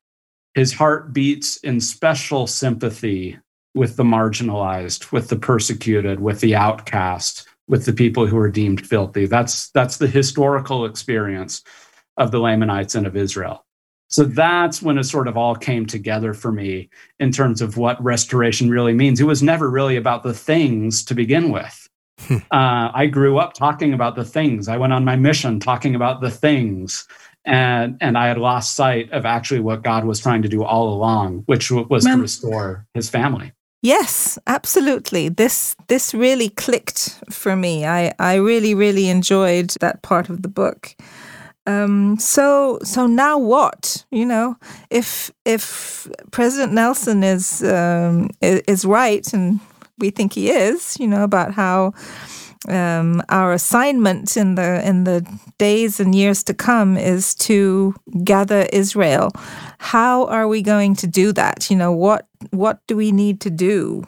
his heart beats in special sympathy with the marginalized, with the persecuted, with the outcast, with the people who are deemed filthy. That's that's the historical experience of the Lamanites and of Israel. So that's when it sort of all came together for me in terms of what restoration really means. It was never really about the things to begin with. Hmm. uh, I grew up talking about the things. I went on my mission talking about the things and and I had lost sight of actually what God was trying to do all along, which was to restore His family. Yes, absolutely. This this really clicked for me. I I really really enjoyed that part of the book. Um, so so now what? You know, if if President Nelson is um, is right, and we think he is, you know, about how um, our assignment in the in the days and years to come is to gather Israel. How are we going to do that? You know, what what do we need to do?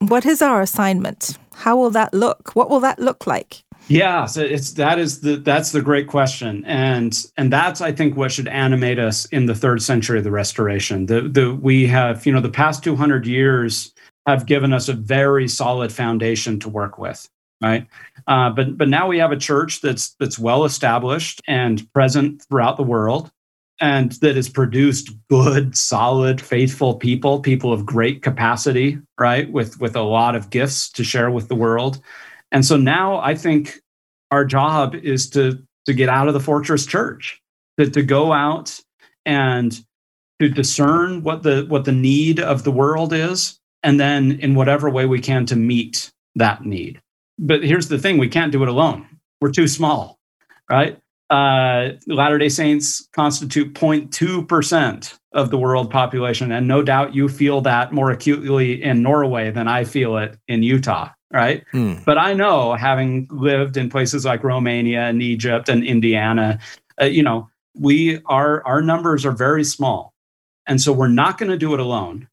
What is our assignment? How will that look? What will that look like? Yeah, so it's that is the that's the great question, and and that's I think what should animate us in the third century of the Restoration. The the we have you know the past two hundred years have given us a very solid foundation to work with right? Uh, but but now we have a church that's that's well established and present throughout the world, and that has produced good, solid, faithful people, people of great capacity, right? With with a lot of gifts to share with the world, and so now I think our job is to to get out of the fortress church, to to go out and to discern what the what the need of the world is, and then in whatever way we can to meet that need but here's the thing we can't do it alone. We're too small, right? uh, Latter day Saints constitute 0.2% of the world population. And no doubt you feel that more acutely in Norway than I feel it in Utah, right? Mm. But I know, having lived in places like Romania and Egypt and Indiana, uh, you know, we our our numbers are very small, and so we're not going to do it alone.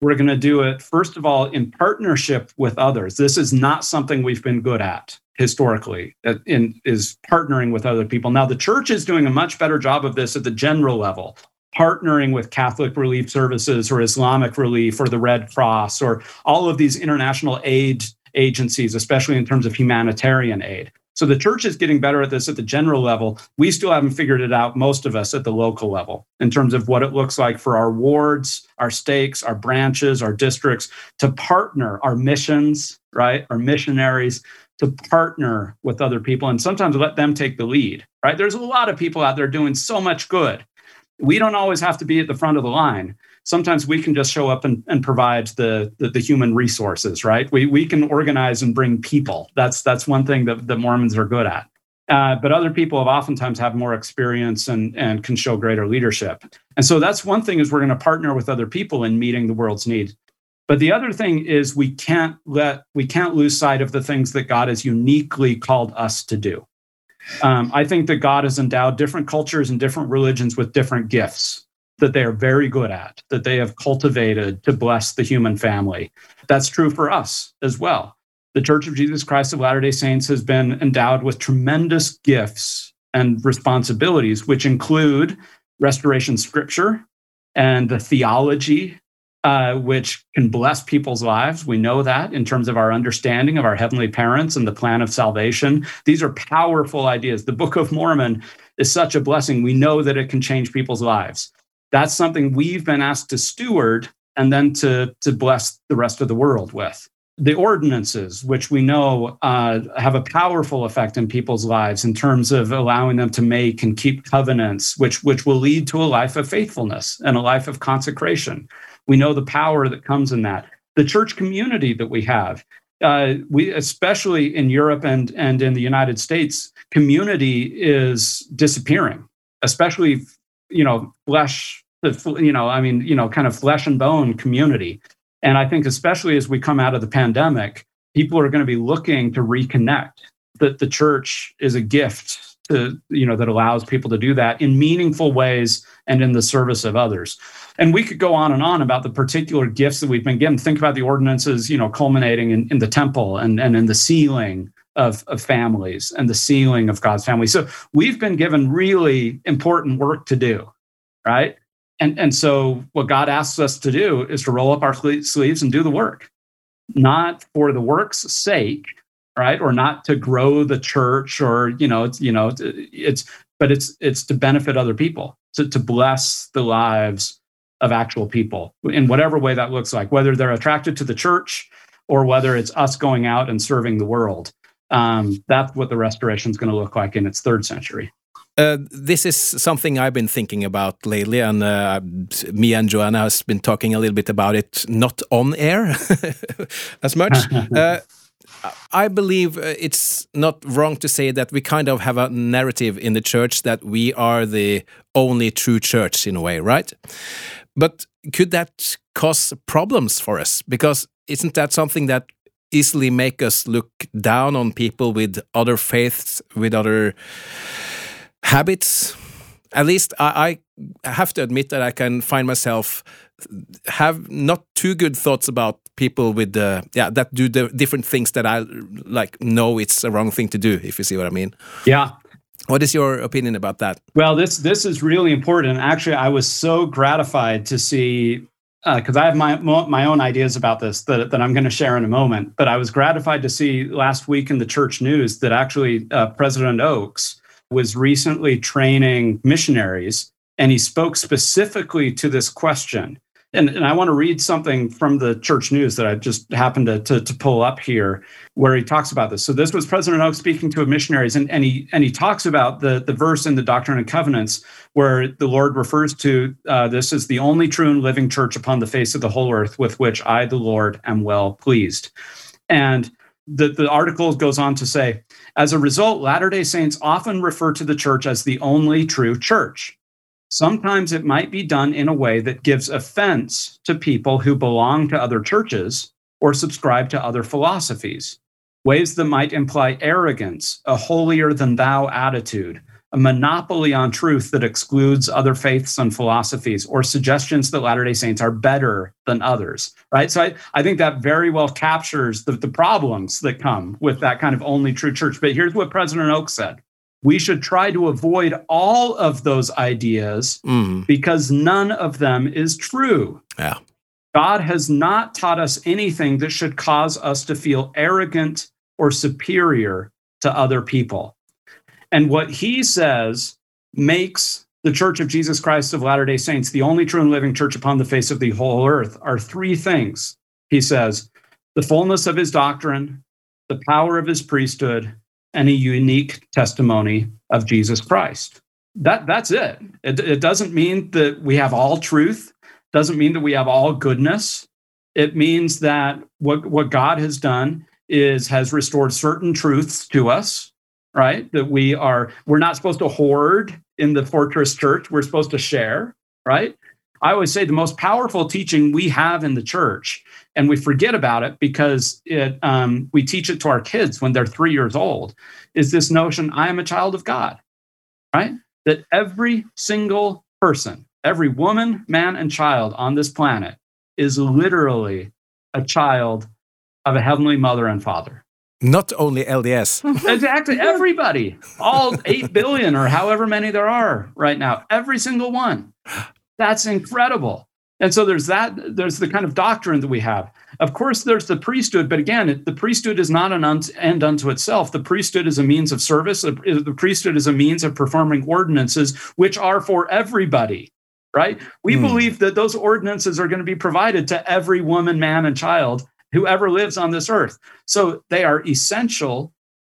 We're going to do it first of all in partnership with others. This is not something we've been good at historically in, is partnering with other people. Now, the church is doing a much better job of this at the general level, partnering with Catholic Relief Services or Islamic Relief or the Red Cross or all of these international aid agencies, especially in terms of humanitarian aid. So the church is getting better at this at the general level. We still haven't figured it out, most of us, at the local level, in terms of what it looks like for our wards, our stakes, our branches, our districts to partner our missions, right? Our missionaries to partner with other people and sometimes let them take the lead, right? There's a lot of people out there doing so much good. We don't always have to be at the front of the line. Sometimes we can just show up and, and provide the, the, the human resources, right? We, we can organize and bring people. That's, that's one thing that, that Mormons are good at. Uh, but other people have oftentimes have more experience and, and can show greater leadership. And so that's one thing is we're going to partner with other people in meeting the world's needs. But the other thing is we can't let we can't lose sight of the things that God has uniquely called us to do. Um, I think that God has endowed different cultures and different religions with different gifts that they are very good at, that they have cultivated to bless the human family. That's true for us as well. The Church of Jesus Christ of Latter day Saints has been endowed with tremendous gifts and responsibilities, which include restoration scripture and the theology uh, which can bless people's lives. We know that in terms of our understanding of our heavenly parents and the plan of salvation. These are powerful ideas. The Book of Mormon is such a blessing. We know that it can change people's lives. That's something we've been asked to steward and then to, to bless the rest of the world with. The ordinances, which we know uh, have a powerful effect in people's lives in terms of allowing them to make and keep covenants, which, which will lead to a life of faithfulness and a life of consecration. We know the power that comes in that. The church community that we have, uh, we especially in Europe and and in the United States, community is disappearing. Especially, you know, flesh. You know, I mean, you know, kind of flesh and bone community. And I think, especially as we come out of the pandemic, people are going to be looking to reconnect. That the church is a gift to you know that allows people to do that in meaningful ways and in the service of others and we could go on and on about the particular gifts that we've been given think about the ordinances you know culminating in, in the temple and, and in the sealing of, of families and the sealing of god's family. So we've been given really important work to do right? And and so what god asks us to do is to roll up our sleeves and do the work. Not for the work's sake right? Or not to grow the church or you know it's you know it's but it's it's to benefit other people to, to bless the lives of actual people in whatever way that looks like whether they're attracted to the church or whether it's us going out and serving the world um, that's what the restoration is going to look like in its third century uh, this is something I've been thinking about lately, and uh, me and Joanna has been talking a little bit about it, not on air as much. uh, I believe uh, it's not wrong to say that we kind of have a narrative in the church that we are the only true church in a way, right? But could that cause problems for us? Because isn't that something that easily make us look down on people with other faiths, with other habits? At least I, I have to admit that I can find myself have not too good thoughts about people with the yeah that do the different things that I like know it's a wrong thing to do if you see what I mean. Yeah. What is your opinion about that? Well, this this is really important. Actually, I was so gratified to see because uh, I have my my own ideas about this that, that I'm going to share in a moment. But I was gratified to see last week in the church news that actually uh, President Oaks was recently training missionaries, and he spoke specifically to this question and, and I want to read something from the church news that I just happened to, to, to, pull up here where he talks about this. So this was President Oaks speaking to missionaries, and, and he and he talks about the, the verse in the Doctrine and Covenants where the Lord refers to uh, this as the only true and living church upon the face of the whole earth with which I, the Lord, am well pleased. And the, the article goes on to say, as a result, Latter day Saints often refer to the church as the only true church. Sometimes it might be done in a way that gives offense to people who belong to other churches or subscribe to other philosophies, ways that might imply arrogance, a holier than thou attitude, a monopoly on truth that excludes other faiths and philosophies, or suggestions that Latter day Saints are better than others, right? So I, I think that very well captures the, the problems that come with that kind of only true church. But here's what President Oaks said we should try to avoid all of those ideas mm. because none of them is true. Yeah. God has not taught us anything that should cause us to feel arrogant or superior to other people. And what he says makes the Church of Jesus Christ of Latter day Saints the only true and living church upon the face of the whole earth are three things. He says the fullness of his doctrine, the power of his priesthood, and a unique testimony of Jesus Christ. That, that's it. it. It doesn't mean that we have all truth, doesn't mean that we have all goodness. It means that what, what God has done is has restored certain truths to us right? That we are, we're not supposed to hoard in the fortress church. We're supposed to share, right? I always say the most powerful teaching we have in the church, and we forget about it because it, um, we teach it to our kids when they're three years old, is this notion I am a child of God, right? That every single person, every woman, man, and child on this planet is literally a child of a heavenly mother and father. Not only LDS. exactly. Everybody. All 8 billion or however many there are right now. Every single one. That's incredible. And so there's that, there's the kind of doctrine that we have. Of course, there's the priesthood, but again, the priesthood is not an end unto itself. The priesthood is a means of service. The priesthood is a means of performing ordinances, which are for everybody, right? We mm. believe that those ordinances are going to be provided to every woman, man, and child whoever lives on this earth. So they are essential,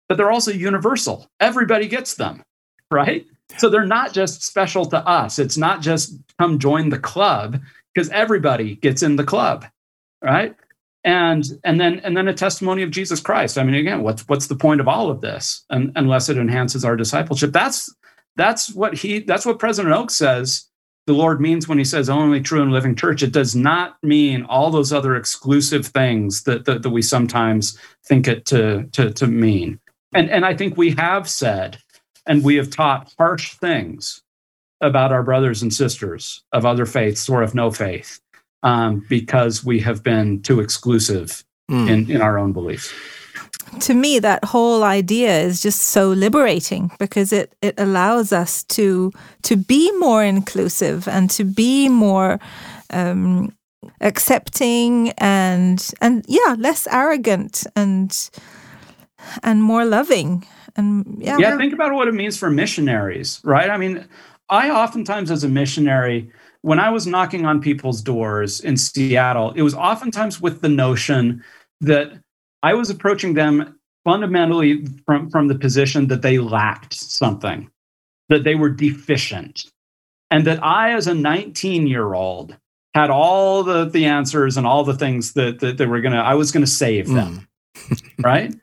but they're also universal. Everybody gets them, right? So they're not just special to us. It's not just come join the club because everybody gets in the club, right? And and then and then a testimony of Jesus Christ. I mean, again, what's what's the point of all of this? And, unless it enhances our discipleship, that's that's what he that's what President Oaks says the Lord means when he says only true and living church. It does not mean all those other exclusive things that, that, that we sometimes think it to, to, to mean. And, and I think we have said and we have taught harsh things about our brothers and sisters of other faiths or of no faith um, because we have been too exclusive mm. in, in our own beliefs. To me that whole idea is just so liberating because it it allows us to to be more inclusive and to be more um, accepting and and yeah less arrogant and and more loving. And yeah. Yeah think about what it means for missionaries right? I mean i oftentimes as a missionary when i was knocking on people's doors in seattle it was oftentimes with the notion that I was approaching them fundamentally from, from the position that they lacked something, that they were deficient, and that I, as a 19 year old, had all the, the answers and all the things that, that they were going to, I was going to save them. Mm. right.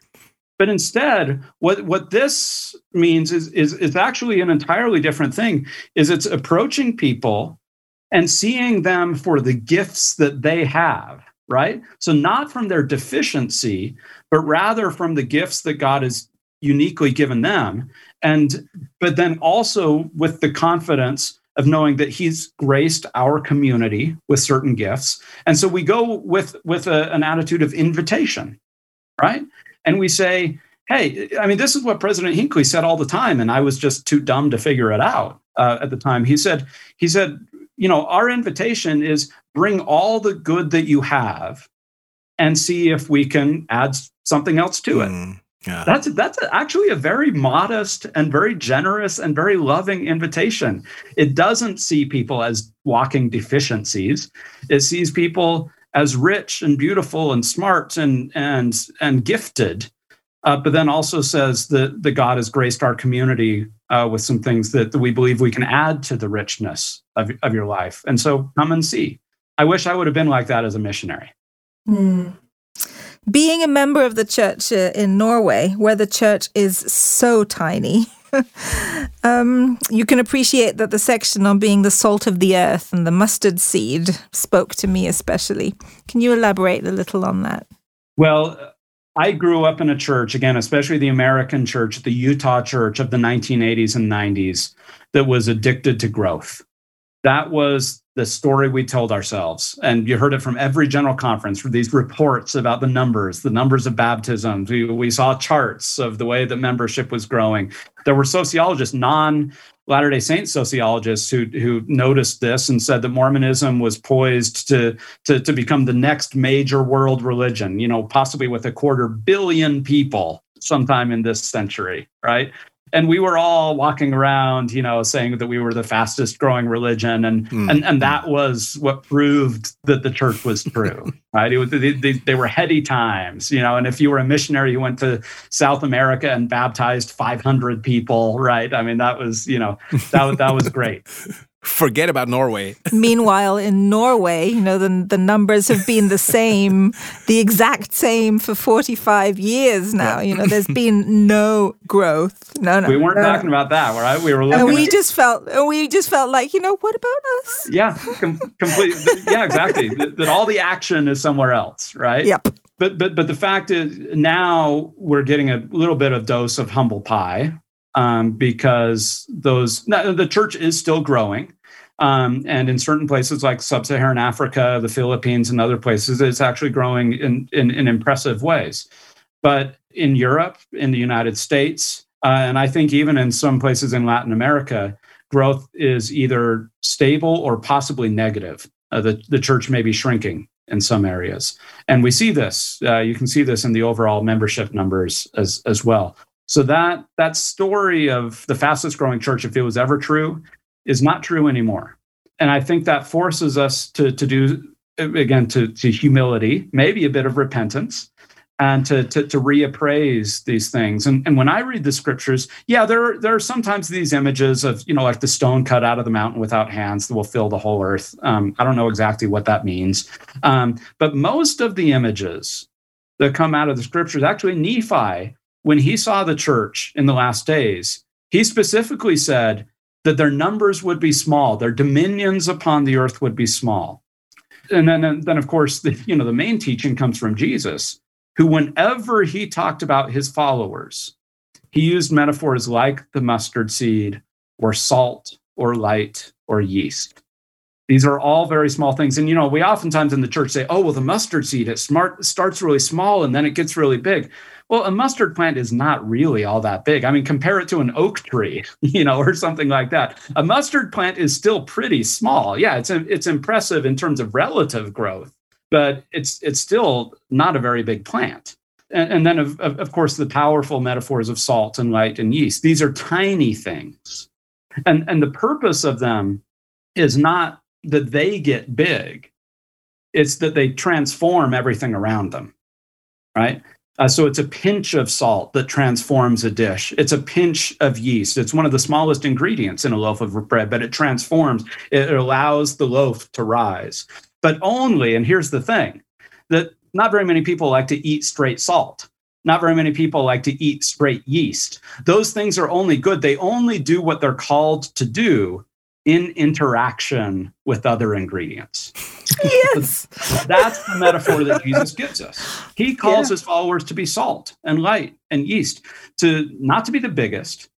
But instead, what, what this means is, is, is actually an entirely different thing, is it's approaching people and seeing them for the gifts that they have right? So, not from their deficiency, but rather from the gifts that God has uniquely given them. And, but then also with the confidence of knowing that he's graced our community with certain gifts and so we go with with a, an attitude of invitation right and we say hey i mean this is what president hinckley said all the time and i was just too dumb to figure it out uh, at the time he said he said you know, our invitation is bring all the good that you have and see if we can add something else to it. Mm, yeah. That's that's actually a very modest and very generous and very loving invitation. It doesn't see people as walking deficiencies. It sees people as rich and beautiful and smart and and and gifted uh, but then also says that, that God has graced our community uh, with some things that, that we believe we can add to the richness of, of your life. And so come and see. I wish I would have been like that as a missionary. Mm. Being a member of the church uh, in Norway, where the church is so tiny, um, you can appreciate that the section on being the salt of the earth and the mustard seed spoke to me especially. Can you elaborate a little on that? Well, I grew up in a church, again, especially the American church, the Utah church of the 1980s and 90s, that was addicted to growth. That was the story we told ourselves. And you heard it from every general conference for these reports about the numbers, the numbers of baptisms. We, we saw charts of the way that membership was growing. There were sociologists, non Latter day Saint sociologists, who, who noticed this and said that Mormonism was poised to, to, to become the next major world religion, you know, possibly with a quarter billion people sometime in this century, right? And we were all walking around, you know, saying that we were the fastest growing religion, and mm. and and that was what proved that the church was true, right? It was, they, they, they, were heady times, you know, and if you were a missionary who went to South America and baptized 500 people, right? I mean, that was, you know, that that was great. forget about Norway. Meanwhile, in Norway, you know, the, the numbers have been the same, the exact same for 45 years now. You know, there's been no growth. No, no. We weren't no. talking about that, right? We were looking And we just felt, and we just felt like, you know, what about us? Yeah, com- completely. yeah, exactly. that, that all the action is somewhere else, right? Yep. But, but, but the fact is now we're getting a little bit of dose of humble pie, um, because those the church is still growing. Um, and in certain places like sub-Saharan Africa, the Philippines, and other places, it's actually growing in, in, in impressive ways. But in Europe, in the United States, uh, and I think even in some places in Latin America, growth is either stable or possibly negative. Uh, the, the church may be shrinking in some areas. And we see this. Uh, you can see this in the overall membership numbers as, as well. So that that story of the fastest growing church, if it was ever true, is not true anymore. And I think that forces us to to do again to to humility, maybe a bit of repentance, and to to, to reappraise these things. And and when I read the scriptures, yeah, there there are sometimes these images of you know like the stone cut out of the mountain without hands that will fill the whole earth. Um, I don't know exactly what that means, um, but most of the images that come out of the scriptures actually Nephi when he saw the church in the last days, he specifically said that their numbers would be small, their dominions upon the earth would be small. And then, and then of course, the, you know, the main teaching comes from Jesus, who, whenever he talked about his followers, he used metaphors like the mustard seed or salt or light or yeast. These are all very small things. And, you know, we oftentimes in the church say, oh, well, the mustard seed, it smart, starts really small and then it gets really big. Well, a mustard plant is not really all that big. I mean, compare it to an oak tree, you know, or something like that. A mustard plant is still pretty small. Yeah, it's it's impressive in terms of relative growth, but it's it's still not a very big plant. And, and then, of, of course, the powerful metaphors of salt and light and yeast. These are tiny things, and and the purpose of them is not that they get big; it's that they transform everything around them, right? Uh, so it's a pinch of salt that transforms a dish. It's a pinch of yeast. It's one of the smallest ingredients in a loaf of bread, but it transforms, it allows the loaf to rise. But only, and here's the thing that not very many people like to eat straight salt. Not very many people like to eat straight yeast. Those things are only good. They only do what they're called to do in interaction with other ingredients. Yes. That's the metaphor that Jesus gives us. He calls yeah. his followers to be salt and light and yeast, to not to be the biggest,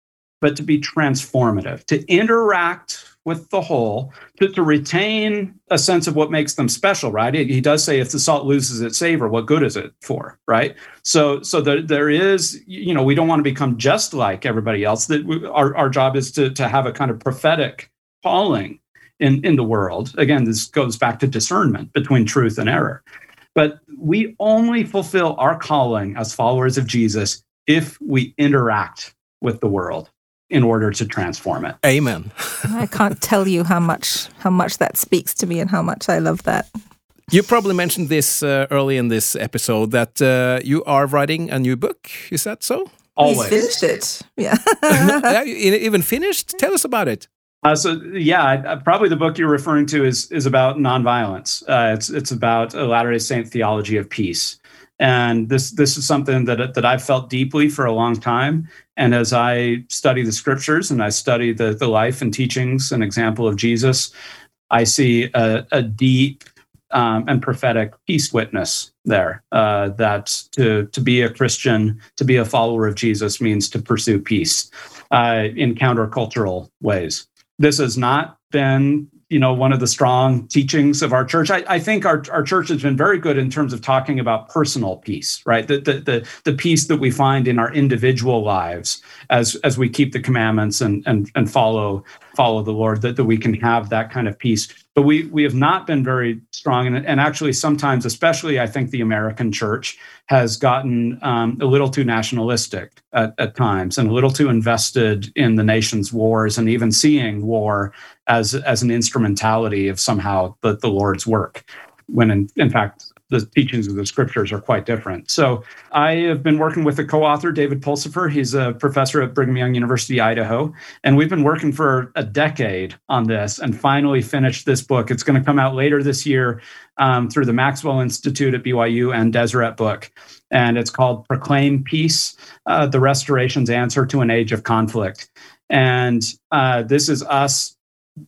but to be transformative, to interact with the whole, to, to retain a sense of what makes them special, right? He, he, does say if the salt loses its savor, what good is it for, right? So, so there, there is, you know, we don't want to become just like everybody else. That we, our, our job is to, to have a kind of prophetic calling in, in the world. Again, this goes back to discernment between truth and error. But we only fulfill our calling as followers of Jesus if we interact with the world in order to transform it. Amen. I can't tell you how much how much that speaks to me and how much I love that. You probably mentioned this uh, early in this episode that uh, you are writing a new book. Is that so? Always. He's finished it. Yeah. yeah even finished? Tell us about it. Uh, so yeah, probably the book you're referring to is is about nonviolence. Uh, it's it's about a Latter Day Saint theology of peace, And this this is something that that I've felt deeply for a long time. And as I study the scriptures and I study the the life and teachings and example of Jesus, I see a, a deep um, and prophetic peace witness there. Uh, that to to be a Christian, to be a follower of Jesus, means to pursue peace uh, in countercultural ways. This has not been you know one of the strong teachings of our church. I, I think our, our church has been very good in terms of talking about personal peace right? The, the, the, the peace that we find in our individual lives as as we keep the commandments and and, and follow follow the lord that, that we can have that kind of peace. But we we have not been very strong and, and actually sometimes especially i think the american church has gotten um, a little too nationalistic at, at times and a little too invested in the nation's wars and even seeing war as as an instrumentality of somehow the, the lord's work when in, in fact the teachings of the scriptures are quite different. So I have been working with a co-author, David Pulsipher. He's a professor at Brigham Young University, Idaho, and we've been working for a decade on this, and finally finished this book. It's going to come out later this year um, through the Maxwell Institute at BYU and Deseret Book, and it's called "Proclaim Peace: uh, The Restoration's Answer to an Age of Conflict." And uh, this is us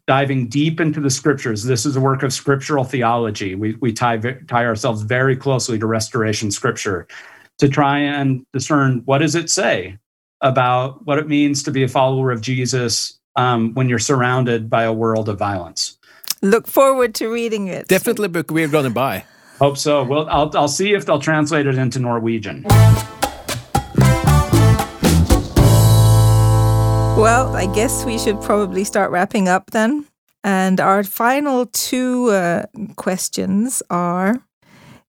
diving deep into the scriptures. This is a work of scriptural theology. We, we tie, tie ourselves very closely to restoration scripture to try and discern what does it say about what it means to be a follower of Jesus um, when you're surrounded by a world of violence. Look forward to reading it. Definitely a book we're going to buy. Hope so. Well, I'll, I'll see if they'll translate it into Norwegian. Well, I guess we should probably start wrapping up then. And our final two uh, questions are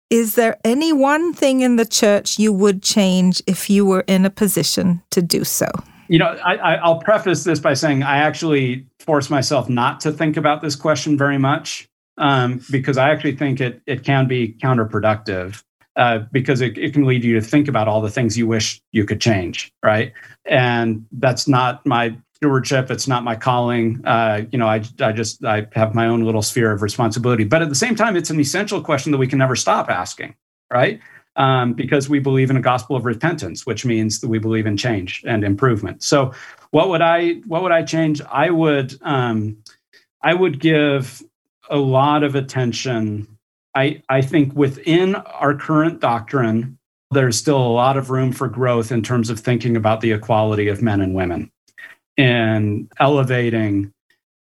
Is there any one thing in the church you would change if you were in a position to do so? You know, I, will preface this by saying I actually force myself not to think about this question very much um, because I actually think it, it can be counterproductive. Uh, because it, it can lead you to think about all the things you wish you could change, right? And that's not my stewardship. It's not my calling. Uh, you know, I, I just I have my own little sphere of responsibility. But at the same time, it's an essential question that we can never stop asking, right? Um, because we believe in a gospel of repentance, which means that we believe in change and improvement. So, what would I what would I change? I would um, I would give a lot of attention I, I think within our current doctrine, there's still a lot of room for growth in terms of thinking about the equality of men and women and elevating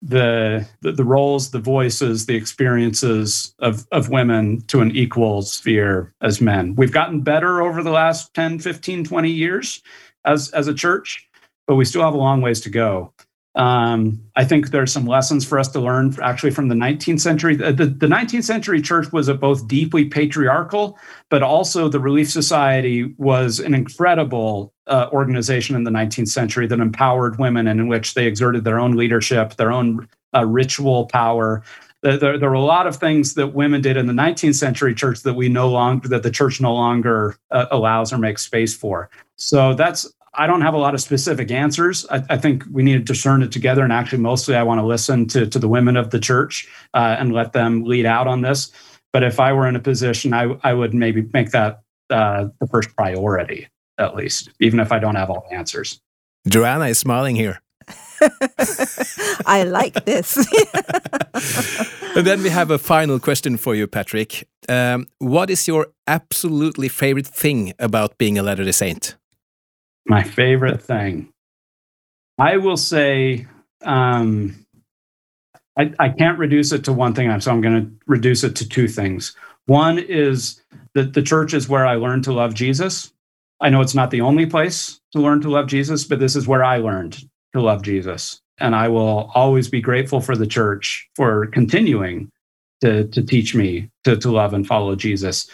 the, the, the roles, the voices, the experiences of, of women to an equal sphere as men. We've gotten better over the last 10, 15, 20 years as, as a church, but we still have a long ways to go. Um, I think there's some lessons for us to learn actually from the 19th century. The, the, the 19th century church was both deeply patriarchal, but also the Relief Society was an incredible uh, organization in the 19th century that empowered women and in which they exerted their own leadership, their own uh, ritual power. There, there, there, were a lot of things that women did in the 19th century church that we no longer that the church no longer uh, allows or makes space for. So that's I don't have a lot of specific answers. I, I, think we need to discern it together. And actually, mostly I want to listen to, to the women of the church uh, and let them lead out on this. But if I were in a position, I, I would maybe make that uh, the first priority, at least, even if I don't have all the answers. Joanna is smiling here. I like this. and then we have a final question for you, Patrick. Um, what is your absolutely favorite thing about being a Latter day Saint? My favorite thing. I will say, um, I, I can't reduce it to one thing, so I'm going to reduce it to two things. One is that the church is where I learned to love Jesus. I know it's not the only place to learn to love Jesus, but this is where I learned to love Jesus. And I will always be grateful for the church for continuing to, to teach me to, to love and follow Jesus.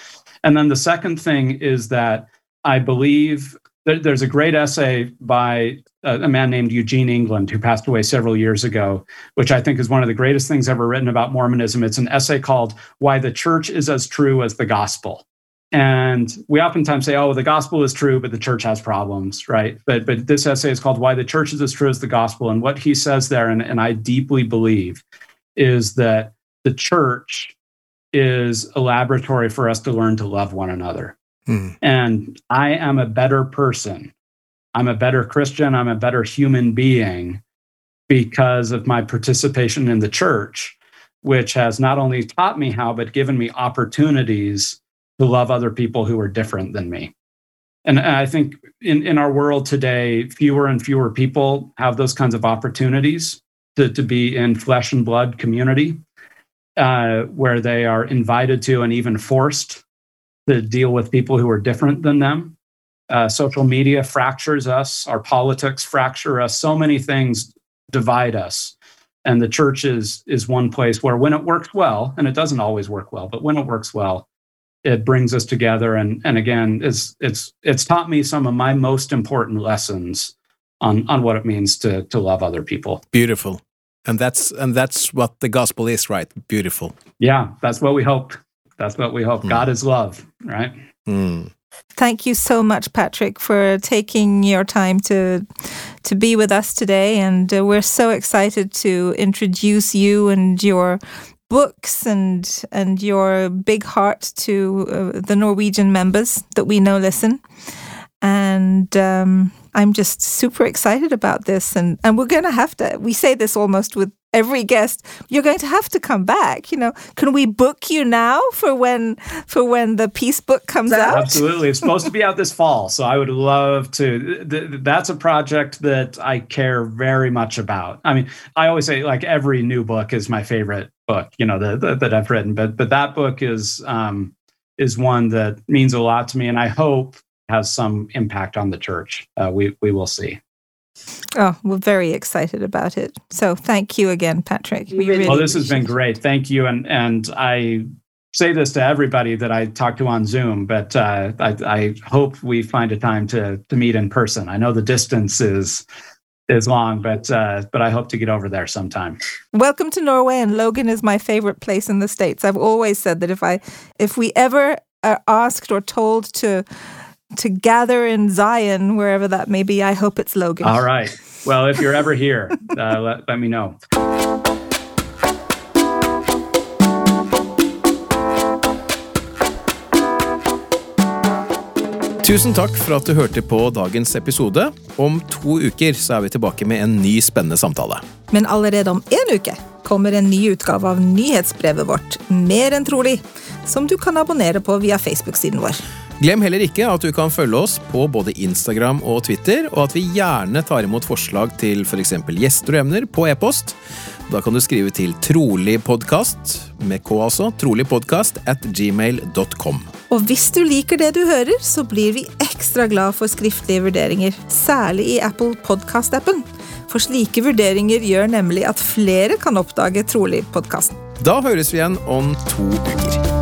And then the second thing is that I believe there's a great essay by uh, a man named Eugene England who passed away several years ago, which I think is one of the greatest things ever written about Mormonism. It's an essay called Why the Church is as True as the Gospel. And we oftentimes say, oh, the gospel is true, but the church has problems, right? But but this essay is called Why the Church is as True as the Gospel. And what he says there, and, and I deeply believe, is that the church is a laboratory for us to learn to love one another Mm. And I am a better person. I'm a better Christian. I'm a better human being because of my participation in the church, which has not only taught me how, but given me opportunities to love other people who are different than me. And I think in, in our world today, fewer and fewer people have those kinds of opportunities to, to be in flesh and blood community, uh, where they are invited to and even forced to deal with people who are different than them. Uh, social media fractures us, our politics fracture us, so many things divide us. And the church is, is one place where, when it works well, and it doesn't always work well, but when it works well, it brings us together. And, and again, it's, it's, it's taught me some of my most important lessons on, on what it means to, to love other people. Beautiful. And that's, and that's what the gospel is, right? Beautiful. Yeah, that's what we hope. That's what we hope. Mm. God is love, right? Mm. Thank you so much, Patrick, for taking your time to to be with us today, and uh, we're so excited to introduce you and your books and and your big heart to uh, the Norwegian members that we know listen, and. Um, I'm just super excited about this. And, and we're going to have to, we say this almost with every guest, you're going to have to come back. You know, can we book you now for when, for when the peace book comes out? Absolutely. It's supposed to be out this fall. So I would love to, th- that's a project that I care very much about. I mean, I always say like every new book is my favorite book, you know, the, that I've written, but, but that book is, um, is one that means a lot to me. And I hope has some impact on the church. Uh, we we will see. Oh, we're very excited about it. So thank you again, Patrick. We really well, this has been great. Thank you, and and I say this to everybody that I talk to on Zoom, but uh, I, I hope we find a time to to meet in person. I know the distance is is long, but uh, but I hope to get over there sometime. Welcome to Norway, and Logan is my favorite place in the states. I've always said that if I if we ever are asked or told to to gather in Zion, wherever that may be. I hope it's Logan. All right. Well, if you're ever here, uh, let, let me know. Tusen takk for at du hørte på dagens episode. Om to uker så er vi tilbake med en ny spennende samtale. Men allerede om én uke kommer en ny utgave av nyhetsbrevet vårt, Mer enn trolig, som du kan abonnere på via Facebook-siden vår. Glem heller ikke at du kan følge oss på både Instagram og Twitter, og at vi gjerne tar imot forslag til f.eks. For gjester og emner på e-post. Da kan du skrive til troligpodkast, med K altså, troligpodkast at gmail.com. Og hvis du liker det du hører, så blir vi ekstra glad for skriftlige vurderinger, særlig i Apple Podcast-appen. For slike vurderinger gjør nemlig at flere kan oppdage Trolig-podkasten. Da høres vi igjen om to uker.